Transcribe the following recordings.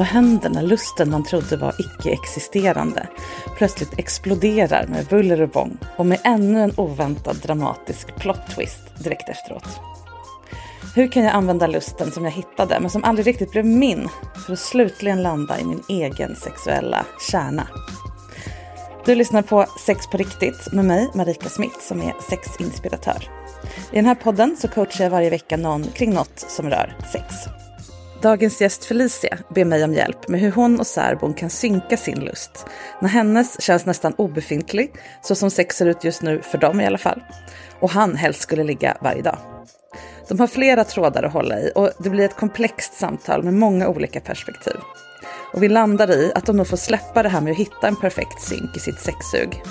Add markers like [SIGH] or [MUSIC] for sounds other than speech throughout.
Vad händer när lusten man trodde var icke-existerande plötsligt exploderar med buller och bång och med ännu en oväntad dramatisk plot twist direkt efteråt? Hur kan jag använda lusten som jag hittade men som aldrig riktigt blev min för att slutligen landa i min egen sexuella kärna? Du lyssnar på Sex på riktigt med mig, Marika Smith, som är sexinspiratör. I den här podden så coachar jag varje vecka någon kring något som rör sex. Dagens gäst Felicia ber mig om hjälp med hur hon och särbon kan synka sin lust när hennes känns nästan obefintlig, så som sex ser ut just nu för dem i alla fall, och han helst skulle ligga varje dag. De har flera trådar att hålla i och det blir ett komplext samtal med många olika perspektiv. Och vi landar i att de nog får släppa det här med att hitta en perfekt synk i sitt sexsug.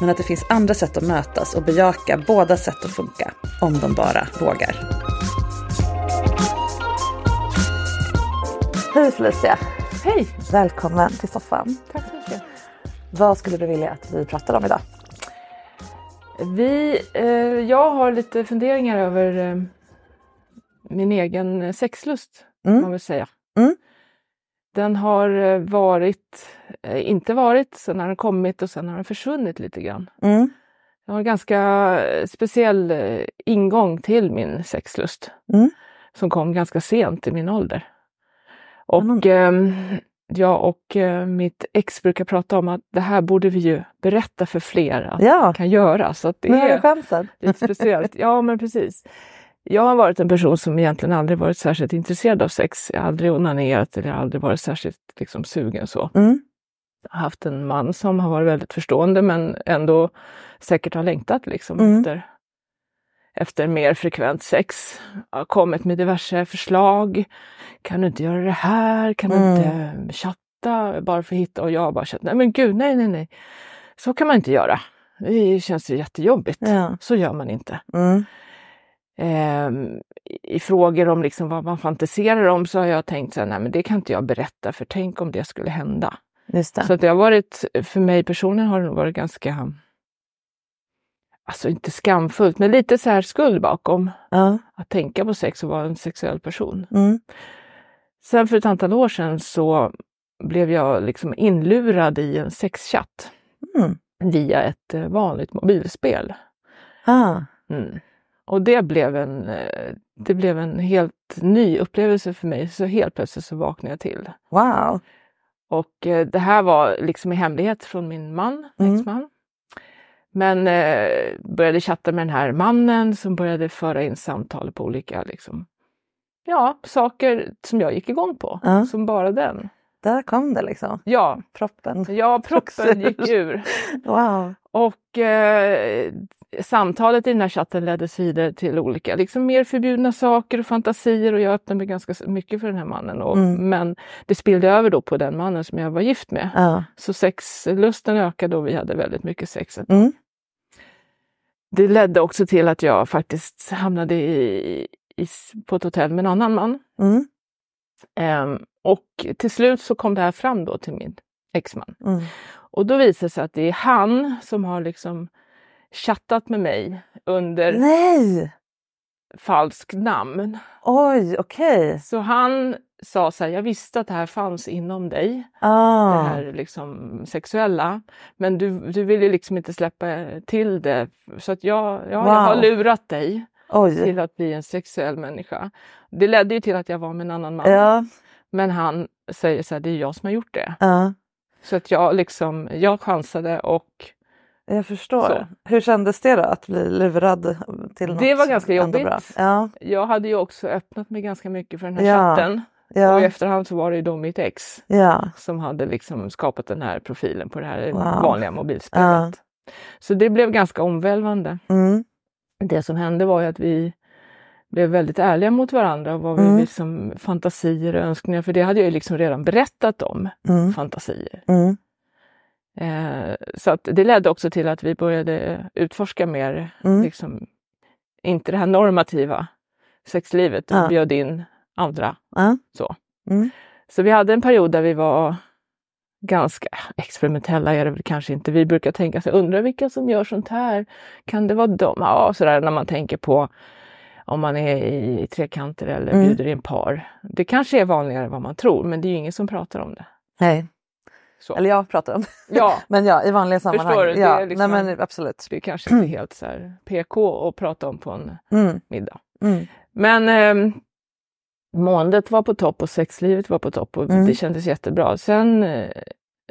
Men att det finns andra sätt att mötas och bejaka båda sätt att funka, om de bara vågar. Hej Felicia! Hej! Välkommen till soffan. Tack så mycket. Vad skulle du vilja att vi pratar om idag? Vi, eh, jag har lite funderingar över eh, min egen sexlust, Mm. man vill säga. Mm. Den har eh, varit, eh, inte varit, sen har den kommit och sen har den försvunnit lite grann. Mm. Jag har en ganska eh, speciell eh, ingång till min sexlust. Mm. Som kom ganska sent i min ålder. Och Spännande. ehm, jag och eh, mitt ex brukar prata om att det här borde vi ju berätta för fler att Ja, man kan göra. Så det nu är chansen. lite [LAUGHS] speciellt. Ja, men precis. Jag har varit en person som egentligen aldrig varit särskilt intresserad av sex. Jag har aldrig onanerat eller aldrig varit särskilt liksom, sugen så. Mm. Jag har haft en man som har varit väldigt förstående men ändå säkert har längtat liksom Mm. efter, efter mer frekvent sex. Har kommit med diverse förslag. Kan du inte göra det här? Kan du Mm. inte chatta bara för att hitta? Och jag bara känt, nej men gud, nej, nej, nej. Så kan man inte göra. Det känns ju jättejobbigt. Ja. Så gör man inte. Mm. Ehm, I frågor om liksom vad man fantiserar om så har jag tänkt så här, nej men det kan inte jag berätta för tänk om det skulle hända. Det. Så det har varit, för mig personligen har det varit ganska, alltså inte skamfullt, men lite så här skuld bakom Ja. att tänka på sex och vara en sexuell person. Mm. Sen för ett antal år sedan så blev jag liksom inlurad i en sexchatt Mm. via ett eh, vanligt mobilspel. Ah. Mm. Och det blev, en, eh, det blev en helt ny upplevelse för mig. Så helt plötsligt så vaknade jag till. Wow. Och eh, det här var liksom i hemlighet från min man, Mm. exman. Men eh, började chatta med den här mannen som började föra in samtal på olika liksom, ja, saker som jag gick igång på. Ja. Som bara den. Där kom det liksom. Ja, Proppen. ja proppen gick ur. Wow. Och eh, samtalet i den här chatten leddes vidare till olika, liksom mer förbjudna saker och fantasier och jag öppnade mig ganska mycket för den här mannen. Och, Mm. Men det spillde över då på den mannen som jag var gift med. Ja. Så sexlusten ökade och vi hade väldigt mycket sex. Mm. Det ledde också till att jag faktiskt hamnade i, i, på ett hotell med en annan man. Mm. Ehm, och till slut så kom det här fram då till min exman. Och då visade det sig att det är han som har liksom chattat med mig under Nej! falskt namn. Oj, okej. Så han sa så här, jag visste att det här fanns inom dig, Ah. det här liksom sexuella, men du, du ville liksom inte släppa till det. Så att jag, ja, jag har Wow. lurat dig Oj. till att bli en sexuell människa. Det ledde ju till att jag var med en annan man. Ja. Men han säger så här, det är jag som har gjort det. Ja. Så att jag liksom, jag chansade och Jag förstår. Så. Hur kändes det då att bli lurad till något Det var ganska jobbigt. Bra? Ja. jag hade ju också öppnat mig ganska mycket för den här Ja. chatten. Och i Ja. efterhand så var det ju då mitt ex Ja. som hade liksom skapat den här profilen på det här Wow. vanliga mobilspelet. Så det blev ganska omvälvande. Mm. Det som hände var ju att vi blev väldigt ärliga mot varandra och vad Mm. vi liksom fantasier och önskningar, för det hade jag ju liksom redan berättat om, Mm. fantasier. Mm. Eh, så att det ledde också till att vi började utforska mer, Mm. liksom, inte det här normativa sexlivet, och Ja. bjöd in andra. Ja. Så. Mm. så vi hade en period där vi var ganska experimentella är det väl kanske inte. Vi brukar tänka så undrar vilka som gör sånt här? Kan det vara dem? Ja, sådär när man tänker på om man är i trekanter eller Mm. bjuder in par. Det kanske är vanligare än vad man tror men det är ju ingen som pratar om det. Nej, Så. eller jag pratar om det. Ja, [LAUGHS] Men ja, i vanliga sammanhang. Förstår du? Det ja, liksom- nej men absolut. det är kanske inte helt så här PK att prata om på en Mm, middag. mm, Men eh, måendet var på topp och sexlivet var på topp och Mm. det kändes jättebra. Sen, eh,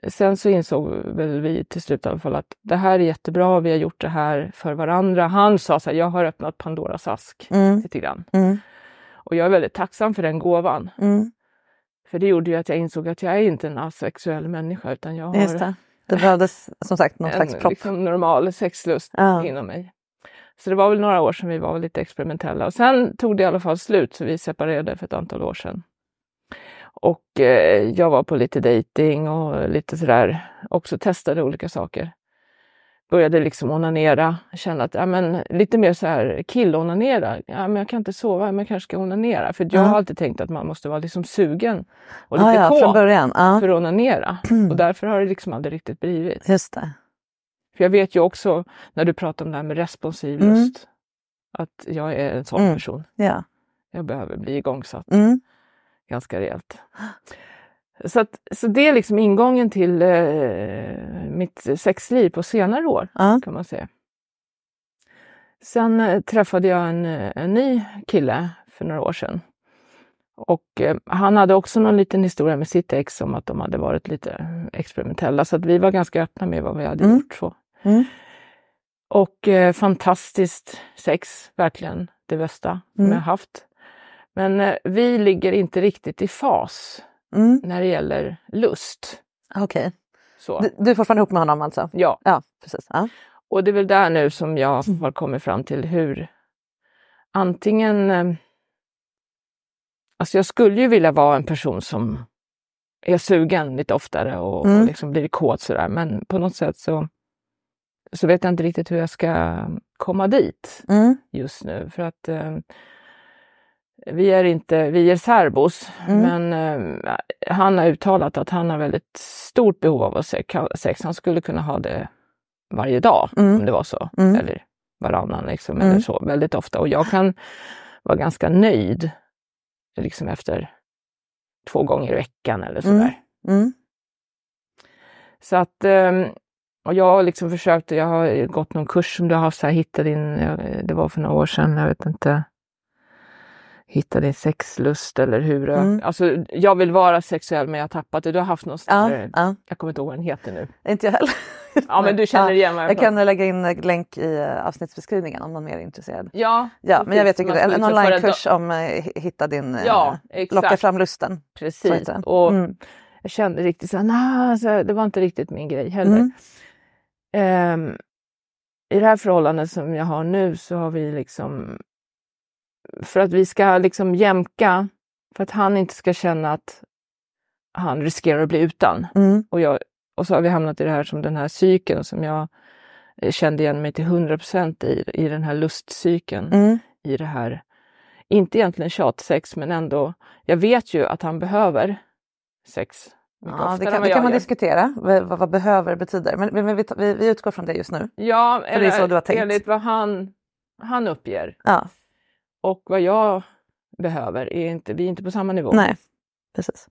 sen så insåg väl vi till slut i alla fall att det här är jättebra, vi har gjort det här för varandra. Han sa så här, jag har öppnat Pandoras ask mm, lite grann. mm, Och jag är väldigt tacksam för den gåvan. mm. För det gjorde ju att jag insåg att jag är inte en asexuell människa utan jag har Just det. Det behövdes som sagt någon slags en propp. liksom, normal sexlust Ja. inom mig. Så det var väl några år sedan vi var lite experimentella och sen tog det i alla fall slut så vi separerade för ett antal år sedan. Och eh, jag var på lite dating och lite sådär, också testade olika saker. Började liksom onanera, känna att, ja men lite mer så här killonanera. Ja men jag kan inte sova, men jag kanske ska onanera. För jag Ja. har alltid tänkt att man måste vara liksom sugen och lite Ah, ja, kåt för att onanera. [CLEARS THROAT] Och därför har det liksom aldrig riktigt blivit. just det. För jag vet ju också när du pratar om det här med responsiv Mm. lust, att jag är en sån Mm. person. Ja. Jag behöver bli igångsatt Mm. Ganska rejält. Så, att, så det är liksom ingången till eh, mitt sexliv på senare år Ja. kan man säga. Sen eh, träffade jag en, eh, en ny kille för några år sedan. Och eh, han hade också någon liten historia med sitt ex om att de hade varit lite experimentella. Så att vi var ganska öppna med vad vi hade Mm. gjort. Så. Mm. Och eh, fantastiskt sex, verkligen det bästa Mm. jag haft. Men eh, vi ligger inte riktigt i fas Mm. när det gäller lust. Okej. Så. Du, du är fortfarande ihop med honom alltså? Ja, Ja, precis. Ja. och det är väl där nu som jag har kommit fram till hur antingen... eh, Alltså jag skulle ju vilja vara en person som är sugen lite oftare och, Mm. och liksom blir kåt sådär, men på något sätt så, så vet jag inte riktigt hur jag ska komma dit. Mm. just nu för att eh, vi är inte, vi är särbos, Mm. men eh, han har uttalat att han har väldigt stort behov av att se- sex. Han skulle kunna ha det varje dag Mm. om det var så, Mm. eller varannan liksom, Mm. eller så, väldigt ofta. Och jag kan vara ganska nöjd liksom efter två gånger i veckan eller sådär. Mm. Mm. Så att, ehm, och jag har liksom försökt, jag har gått någon kurs som du har haft, så här, hitta din, jag- det var för några år sedan, jag vet inte, hitta din sexlust eller hur. Mm. Alltså jag vill vara sexuell men jag har tappat det. Du har haft någon Ja, där- ja. jag kommer inte ihåg vad den heter nu. Inte jag heller. Ja men du känner [LAUGHS] igen vad jag kan lägga in en länk i eh, avsnittsbeskrivningen om någon mer är intresserad. Ja, Ja, men jag vet är. En onlinekurs om eh, hitta din, eh, Ja, exakt. locka fram lusten. Precis. Och Mm. jag kände riktigt så nah, så här, det var inte riktigt min grej heller. Mm. Ehm, I det här förhållandet som jag har nu så har vi liksom, för att vi ska liksom jämka, för att han inte ska känna att han riskerar att bli utan. Mm. Och, jag, och så har vi hamnat i det här som den här cykeln som jag eh, kände igen mig till 100 procent i, i den här lustcykeln. Mm. I det här, inte egentligen tjatsex men ändå, jag vet ju att han behöver sex. Ja, det kan, det kan man gör. diskutera, vad, vad behöver betyder. Men, men vi, vi, vi utgår från det just nu. Ja, För det är så du har tänkt. enligt vad han, han uppger. Ja, Och vad jag behöver, är inte, vi är inte på samma nivå. nej, precis.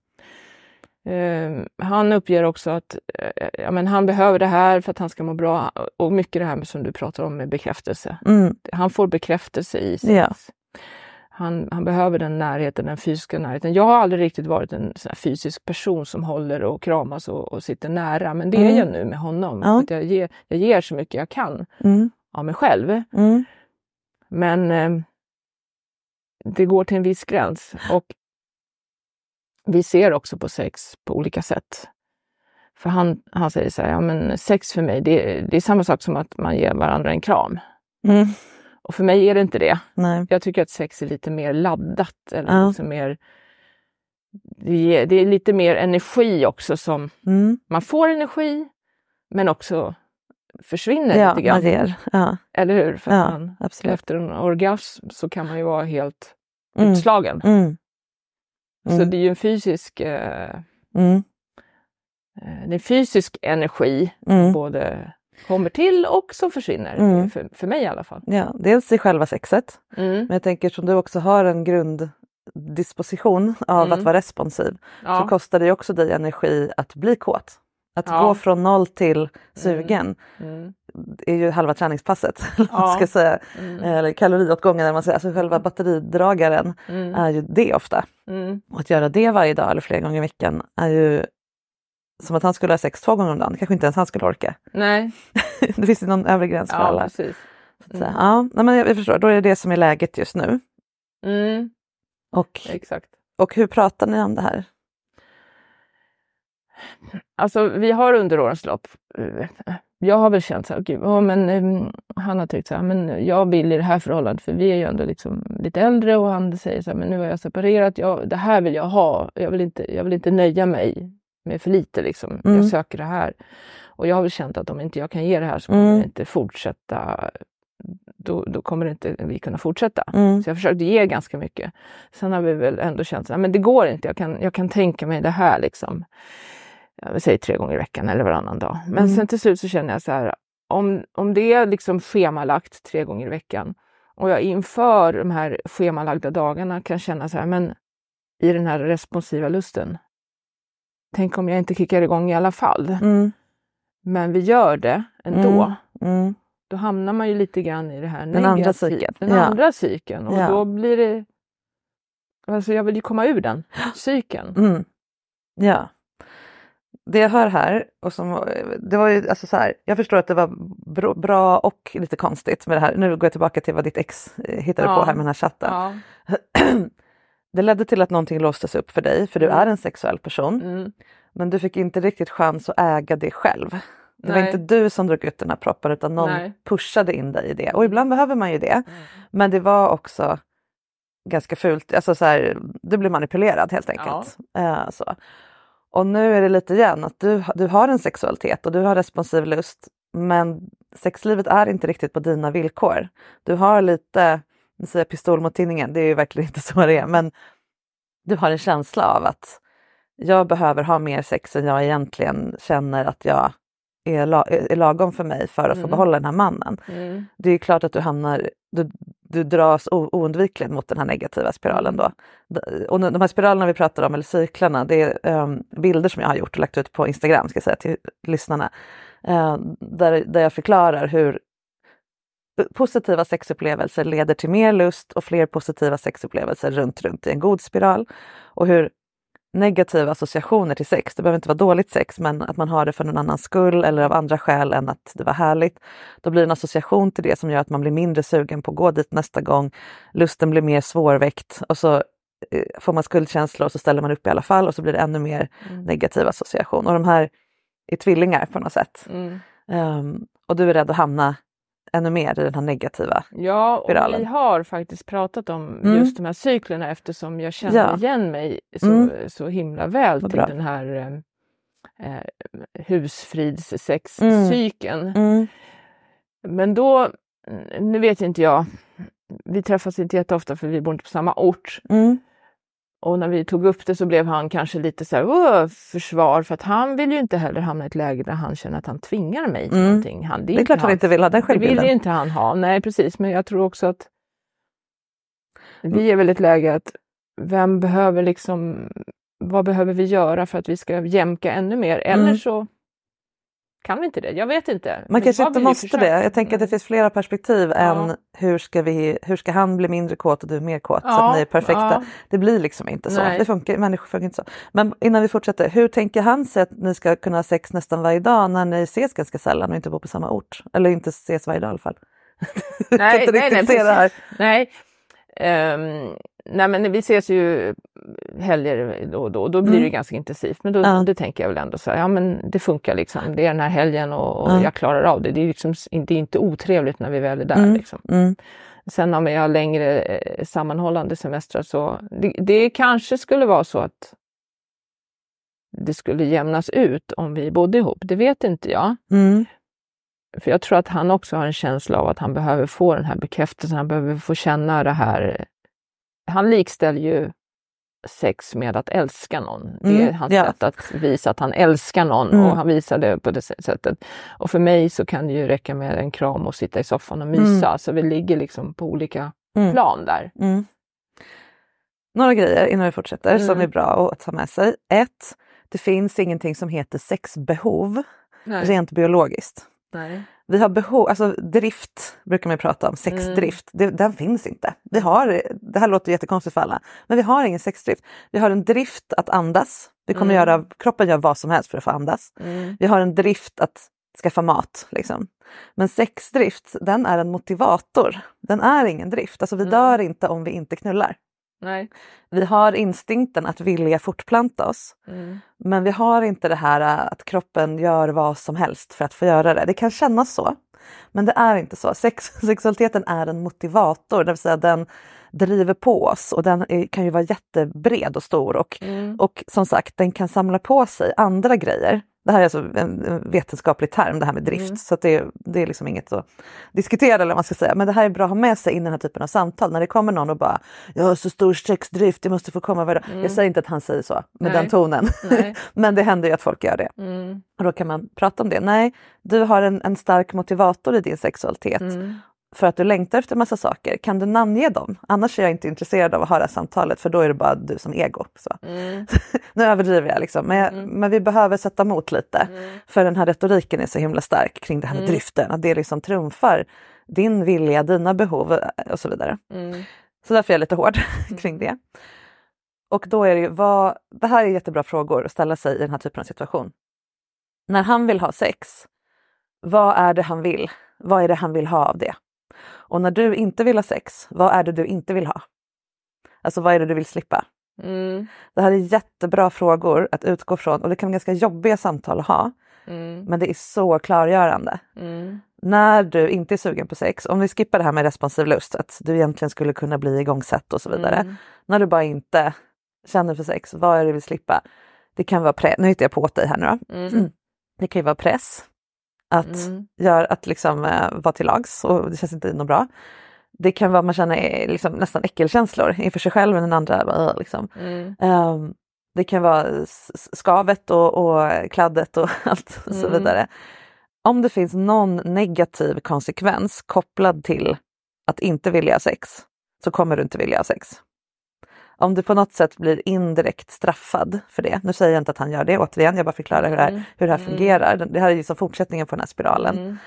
Eh, han uppger också att eh, ja, men han behöver det här för att han ska må bra. Och mycket det här som du pratar om med bekräftelse. Mm. Han får bekräftelse i sex. Ja. Han, han behöver den närheten, den fysiska närheten. Jag har aldrig riktigt varit en fysisk person som håller och kramas och, och sitter nära. Men det är Mm. jag nu med honom. Ja. Att jag, ger, jag ger så mycket jag kan Mm. av mig själv. Mm. Men eh, det går till en viss gräns. Och vi ser också på sex på olika sätt. För han, han säger så här, ja men sex för mig, det, det är samma sak som att man ger varandra en kram. Mm. Och för mig är det inte det. Nej. Jag tycker att sex är lite mer laddat. Eller Ja. liksom mer, det, är lite mer energi också som, Mm. man får energi men också försvinner Ja, lite grann. ger. Ja, Eller hur? För ja man, absolut. efter en orgasm så kan man ju vara helt Mm. utslagen. Mm. Så Mm. det är ju en fysisk, eh, Mm. eh, det är fysisk energi, Mm. både kommer till och som försvinner. För, för mig i alla fall. Ja, dels i själva sexet, men jag tänker som du också har en grunddisposition av Mm. att vara responsiv så Ja. kostar det också dig energi att bli kåt. Att Ja. gå från noll till sugen Mm. är ju halva träningspasset. [LAUGHS] Ja. ska säga. Mm. Eller kaloriåtgången, man säger. alltså själva batteridragaren Mm. är ju det ofta. Mm. Och att göra det varje dag eller flera gånger i veckan är ju som att han skulle ha sex två gånger om dagen. Kanske inte ens han skulle orka. Nej, [LAUGHS] det finns ju någon övre gräns för ja alla. precis. Så. Ja, nej, men jag, förstår, då är det det som är läget just nu. Mm. Och, Exakt. och hur pratar ni om det här? Alltså vi har under årens lopp, eh, jag har väl känt så här, gud, ja, men eh, han har tyckt så här, men jag vill i det här förhållandet, för vi är ju ändå liksom lite äldre och han säger så här, men nu har jag separerat, jag, det här vill jag ha, jag vill inte, jag vill inte nöja mig med för lite liksom, Mm. jag söker det här. Och jag har väl känt att om inte jag kan ge det här så kommer Mm. jag inte fortsätta, då, då kommer inte vi kunna fortsätta. Mm. Så jag försökte ge ganska mycket. Sen har vi väl ändå känt att det går inte, jag kan, jag kan tänka mig det här liksom. Jag vill säga tre gånger i veckan eller varannan dag. Men Mm. sen till slut så känner jag så här, om, om det är liksom schemalagt tre gånger i veckan och jag inför de här schemalagda dagarna kan känna så här, men i den här responsiva lusten, tänk om jag inte kickar igång i alla fall. Mm. Men vi gör det ändå. Mm. Mm. Då hamnar man ju lite grann i det här Den andra negativa- cykeln, Den ja. andra cykeln. Och Ja. då blir det... Alltså jag vill ju komma ur den [GASPS] cykeln. Mm. Ja. Det jag hör här, och som, det var ju alltså så här, jag förstår att det var bra, och lite konstigt med det här. Nu går jag tillbaka till vad ditt ex eh, hittade Ja. på här med den här chatten. Ja. [CLEARS THROAT] Det ledde till att någonting låstes upp för dig, för du Mm. är en sexuell person. Mm. Men du fick inte riktigt chans att äga det själv. Det var Nej. inte du som drog ut den här proppen utan någon Nej. pushade in dig i det. Och ibland behöver man ju det. Men det var också ganska fult, alltså så här, du blev manipulerad helt enkelt. Eh, så. Och nu är det lite igen att du, du har en sexualitet och du har responsiv lust men sexlivet är inte riktigt på dina villkor. Du har lite, nu säger jag pistol mot tinningen, det är ju verkligen inte [LAUGHS] så det är, men du har en känsla av att jag behöver ha mer sex än jag egentligen känner att jag är, la, är lagom för mig för att få Mm. behålla den här mannen. Mm. Det är ju klart att du hamnar, du, du dras oundvikligen mot den här negativa spiralen då. Och de här spiralerna vi pratar om, eller cyklarna, det är um, bilder som jag har gjort och lagt ut på Instagram ska jag säga till lyssnarna. Uh, där, där jag förklarar hur positiva sexupplevelser leder till mer lust och fler positiva sexupplevelser runt, runt i en god spiral. Och hur negativa associationer till sex, det behöver inte vara dåligt sex, men att man har det för någon annans skull eller av andra skäl än att det var härligt. Då blir det en association till det som gör att man blir mindre sugen på att gå dit nästa gång. Lusten blir mer svårväckt och så eh, får man skuldkänslor och så ställer man upp i alla fall och så blir det ännu mer Mm. negativ association. Och de här är tvillingar på något sätt. Mm. Ehm, och du är rädd att hamna ännu mer i den här negativa. Ja, och Spiralen. vi har faktiskt pratat om Mm. just de här cyklerna eftersom jag känner Ja. igen mig så, Mm. så himla väl till den här eh, eh, husfridssexcykeln. Mm. Men då, nu vet inte jag, vi träffas inte jätteofta för vi bor inte på samma ort. Mm. Och när vi tog upp det så blev han kanske lite så här, "Åh, försvar för att han vill ju inte heller hamna i ett läge där han känner att han tvingar mig till Mm. någonting. Han, Det är klart han inte vill ha den Det vill självbilden. ju inte han ha, nej precis. Men jag tror också att vi är väl i ett läge att vem behöver liksom, vad behöver vi göra för att vi ska jämka ännu mer? Eller Mm. så kan vi inte det, jag vet inte. Man Men kanske inte måste det. Jag tänker att det finns flera perspektiv Ja. än hur ska, vi, hur ska han bli mindre kåt och du mer kåt så Ja, att ni är perfekta. ja. Det blir liksom inte så. Nej. Det funkar, människor funkar inte så. Men innan vi fortsätter, hur tänker han sig att ni ska kunna ha sex nästan varje dag när ni ses ganska sällan och inte bor på samma ort? Eller inte ses varje dag i alla fall. [LAUGHS] Nej, inte nej, nej. Nej. Ehm, nej men vi ses ju helger då och då och då blir Mm. det ganska intensivt. Men då, Ja. det tänker jag väl ändå så här, ja men det funkar liksom. Det är den här helgen och, och Ja. jag klarar av det. Det är, liksom, det är inte otrevligt när vi väl är där. Mm. Liksom. Mm. Sen om jag har längre eh, sammanhållande semestrar så det, det kanske skulle vara så att det skulle jämnas ut om vi bodde ihop. Det vet inte jag. Mm. För jag tror att han också har en känsla av att han behöver få den här bekräftelsen, han behöver få känna det här. Han likställer ju sex med att älska någon. Det Mm, är hans ja. sätt att visa att han älskar någon Mm. och han visar det på det sättet. Och för mig så kan det ju räcka med en kram och sitta i soffan och mysa. Så vi ligger liksom på olika Mm. plan där. Mm. Några grejer innan vi fortsätter som Mm. är bra att ta med sig. Ett, det finns ingenting som heter sexbehov Nej. rent biologiskt. Nej. Vi har behov, alltså drift brukar man prata om, sexdrift, det, den finns inte. Vi har, det här låter jättekonstigt för alla, men vi har ingen sexdrift. Vi har en drift att andas. Vi kommer Mm. göra, kroppen gör vad som helst för att få andas. Mm. Vi har en drift att skaffa mat. Liksom. Men sexdrift, den är en motivator. Den är ingen drift. Alltså vi Mm. dör inte om vi inte knullar. Nej. Vi har instinkten att vilja fortplanta oss. Mm. Men vi har inte det här äh, att kroppen gör vad som helst för att få göra det. Det kan kännas så, men det är inte så. Sex, [LAUGHS] sexualiteten är en motivator, det vill säga den driver på oss och den är, kan ju vara jättebred och stor och, Mm. och som sagt den kan samla på sig andra grejer. Det här är alltså en en vetenskaplig term det här med drift Mm. så det, det är liksom inget att diskutera eller vad man ska säga. Men det här är bra att ha med sig in i den här typen av samtal. När det kommer någon och bara “jag har så stor sexdrift, jag måste få komma varje dag." Jag säger inte att han säger så med Nej. den tonen. [LAUGHS] Men det händer ju att folk gör det. Mm. Och då kan man prata om det. Nej, du har en, en stark motivator i din sexualitet Mm. För att du längtar efter massa saker. Kan du namnge dem? Annars är jag inte intresserad av att höra samtalet för då är det bara du som ego. Så. Mm. [LAUGHS] Nu överdriver jag liksom, men, jag, men vi behöver sätta emot lite. Mm. För den här retoriken är så himla stark kring det här med Mm. driften, att det liksom trumfar din vilja, dina behov eh, och så vidare. Mm. Så därför är jag lite hård [LAUGHS] kring det. Och då är det ju, vad, det här är jättebra frågor att ställa sig i den här typen av situation. När han vill ha sex, vad är det han vill? Vad är det han vill ha av det? Och när du inte vill ha sex, vad är det du inte vill ha? Alltså vad är det du vill slippa? Mm. Det här är jättebra frågor att utgå från och det kan vara ganska jobbiga samtal att ha. Mm. Men det är så klargörande. Mm. När du inte är sugen på sex, om vi skippar det här med responsiv lust, att du egentligen skulle kunna bli igångsatt och så vidare. Mm. När du bara inte känner för sex, vad är det du vill slippa? Det kan vara press, nu hittar jag på åt dig här nu då. Mm. [CLEARS THROAT] Det kan ju vara press. Att, Mm. gör, att liksom eh, vara till lags och det känns inte något bra. Det kan vara att man känner eh, liksom, nästan äckelkänslor inför sig själv och den andra. bara, eh, Liksom. Mm. Ehm, det kan vara skavet och, och kladdet och [LAUGHS] allt och så Mm. vidare. Om det finns någon negativ konsekvens kopplad till att inte vilja ha sex så kommer du inte vilja ha sex. Om du på något sätt blir indirekt straffad för det, nu säger jag inte att han gör det återigen, jag bara förklarar hur det här, Mm. hur det här Mm. fungerar. Det här är ju som fortsättningen på den här spiralen. Mm.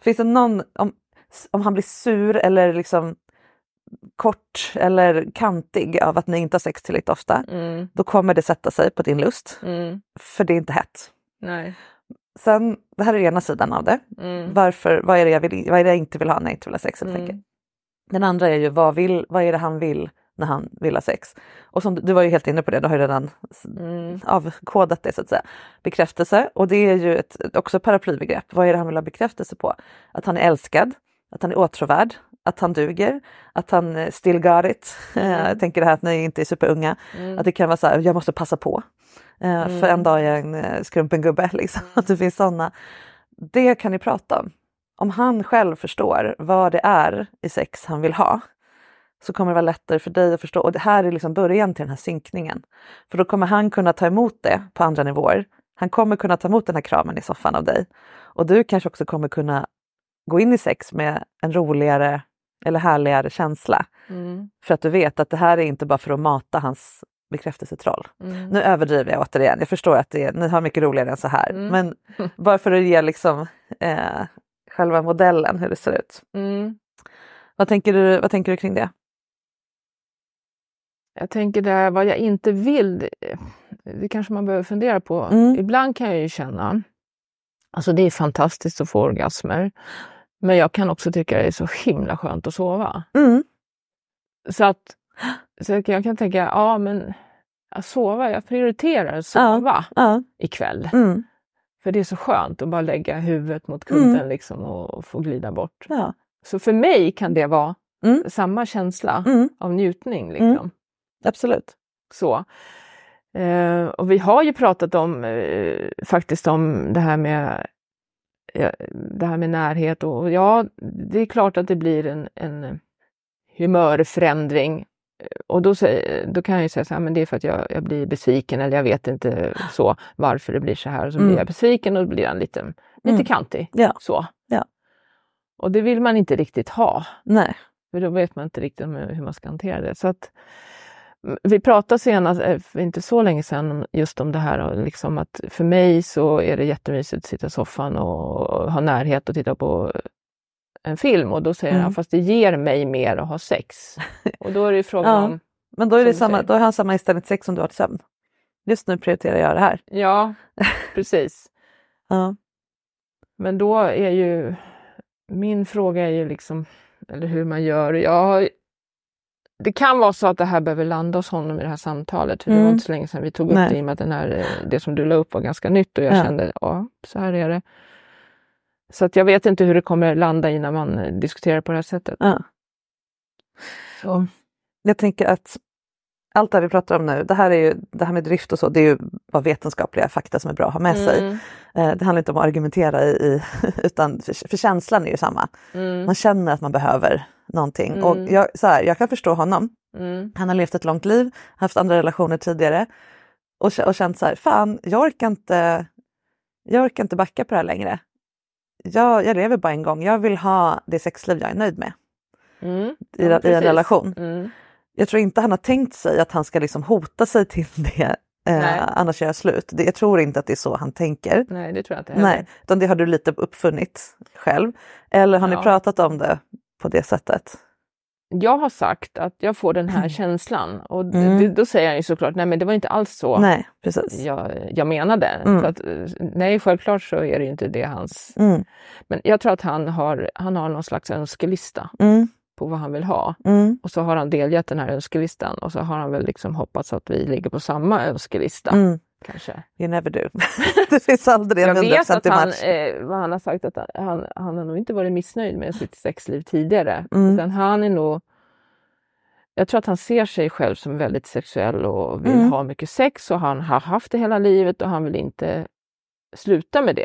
Finns det någon, om, om han blir sur eller liksom kort eller kantig av att ni inte har sex tillräckligt ofta, Mm. då kommer det sätta sig på din lust. Mm. För det är inte hett. Nej. Sen, det här är ena sidan av det. Varför, vad, är det jag vill, vad är det jag inte vill ha när jag inte vill ha sex helt enkelt. Den andra är ju vad, vill, vad är det han vill när han vill ha sex? Och som, du- var ju helt inne på det, du har ju redan Mm. avkodat det så att säga. Bekräftelse och det är ju ett, också ett paraplybegrepp. Vad är det han vill ha bekräftelse på? Att han är älskad, att han är åtråvärd, att han duger, att han eh, still got it. [LAUGHS] Jag tänker det här att ni inte är superunga. Mm. Att det kan vara så här, jag måste passa på. Eh, För en dag är jag en eh, skrumpen gubbe. [LAUGHS] Liksom. Att det finns sådana. Det kan ni prata om. Om han själv förstår vad det är i sex han vill ha så kommer det vara lättare för dig att förstå. Och det här är liksom början till den här synkningen. För då kommer han kunna ta emot det på andra nivåer. Han kommer kunna ta emot den här kramen i soffan av dig. Och du kanske också kommer kunna gå in i sex med en roligare eller härligare känsla. Mm. För att du vet att det här är inte bara för att mata hans bekräftelsetroll. Mm. Nu överdriver jag återigen, jag förstår att det är, ni har mycket roligare än så här. Mm. Men [LAUGHS] bara för att ge liksom, eh, själva modellen hur det ser ut. Mm. Vad tänker du, vad tänker du kring det? Jag tänker där vad jag inte vill, det, det kanske man behöver fundera på. Mm. Ibland kan jag ju känna, alltså det är fantastiskt att få orgasmer, men jag kan också tycka det är så himla skönt att sova. Mm. Så att så jag kan- jag kan tänka, ja men att sova, jag prioriterar att sova Ja. ikväll. Mm. För det är så skönt att bara lägga huvudet mot kudden liksom och få glida bort. Ja. Så för mig kan det vara Mm. samma känsla Mm. av njutning. Liksom. Absolut. Så. Eh, och vi har ju pratat om eh, faktiskt om det här med det här med närhet och ja, det är klart att det blir en, en humörförändring och då, då kan jag ju säga så här, men det är för att jag, jag blir besviken eller jag vet inte så varför det blir så här. Och så blir Mm. jag besviken och då blir han lite, lite Mm. kantig. Ja. Så. Ja. Och det vill man inte riktigt ha. Nej. För då vet man inte riktigt hur man ska hantera det. Så att, vi pratade senast, eh, för inte så länge sedan, just om det här liksom att för mig så är det jättemysigt att sitta i soffan och ha närhet och titta på en film och då säger Mm. han, fast det ger mig mer att ha sex. [LAUGHS] Och då är det ju frågan Ja. om, Men då, är det samma, säger. då har han samma inställning till sex som du har till sömn. Just nu prioriterar jag det här. ja, [LAUGHS] precis. Ja. Men då är ju min fråga är ju liksom, eller hur man gör. Jag, det kan vara så att det här behöver landa hos honom i det här samtalet. För Det var Mm. inte så länge sedan vi tog upp Nej. det i och med att den här, eh, det som du la upp var ganska nytt och jag Ja. kände, ja, så här är det. Så att jag vet inte hur det kommer landa i när man eh, diskuterar på det här sättet. Ja. Så. Jag tänker att allt det här vi pratar om nu, det här, är ju, det här med drift och så, det är ju bara vetenskapliga fakta som är bra att ha med sig. Mm, Eh, Det handlar inte om att argumentera i, i [LAUGHS] utan för, för känslan är ju samma. mm, Man känner att man behöver någonting. Mm. Och jag, så här, jag kan förstå honom. mm, Han har levt ett långt liv, haft andra relationer tidigare och, och känt så här, fan, jag orkar inte, jag orkar inte backa på det här längre. Jag, jag lever bara en gång, jag vill ha det sexliv jag är nöjd med mm. i, i en relation. Jag tror inte han har tänkt sig att han ska liksom hota sig till [LAUGHS] det, eh, annars gör jag slut. Det, jag tror inte att det är så han tänker. nej, det tror jag inte heller. Nej, utan det har du lite uppfunnit själv. Eller har ni Ja. pratat om det på det sättet? Jag har sagt att jag får den här [CLEARS THROAT] känslan och Mm. d- då säger han ju såklart, nej men det var inte alls så. Nej, precis. jag, jag menade. Mm. Att, eh, nej, självklart så är det inte det hans... Mm, Men jag tror att han har, han har någon slags önskelista mm, på vad han vill ha. mm, Och så har han delgett den här önskelistan och så har han väl liksom hoppats att vi ligger på samma önskelista. mm. Kanske. You never do. [LAUGHS] det finns aldrig en Jag vet 100% att han, match. eh, vad han har sagt, att han, han har nog inte varit missnöjd med sitt sexliv tidigare. Mm. Utan han är nog... Jag tror att han ser sig själv som väldigt sexuell och vill Mm. ha mycket sex och han har haft det hela livet och han vill inte sluta med det.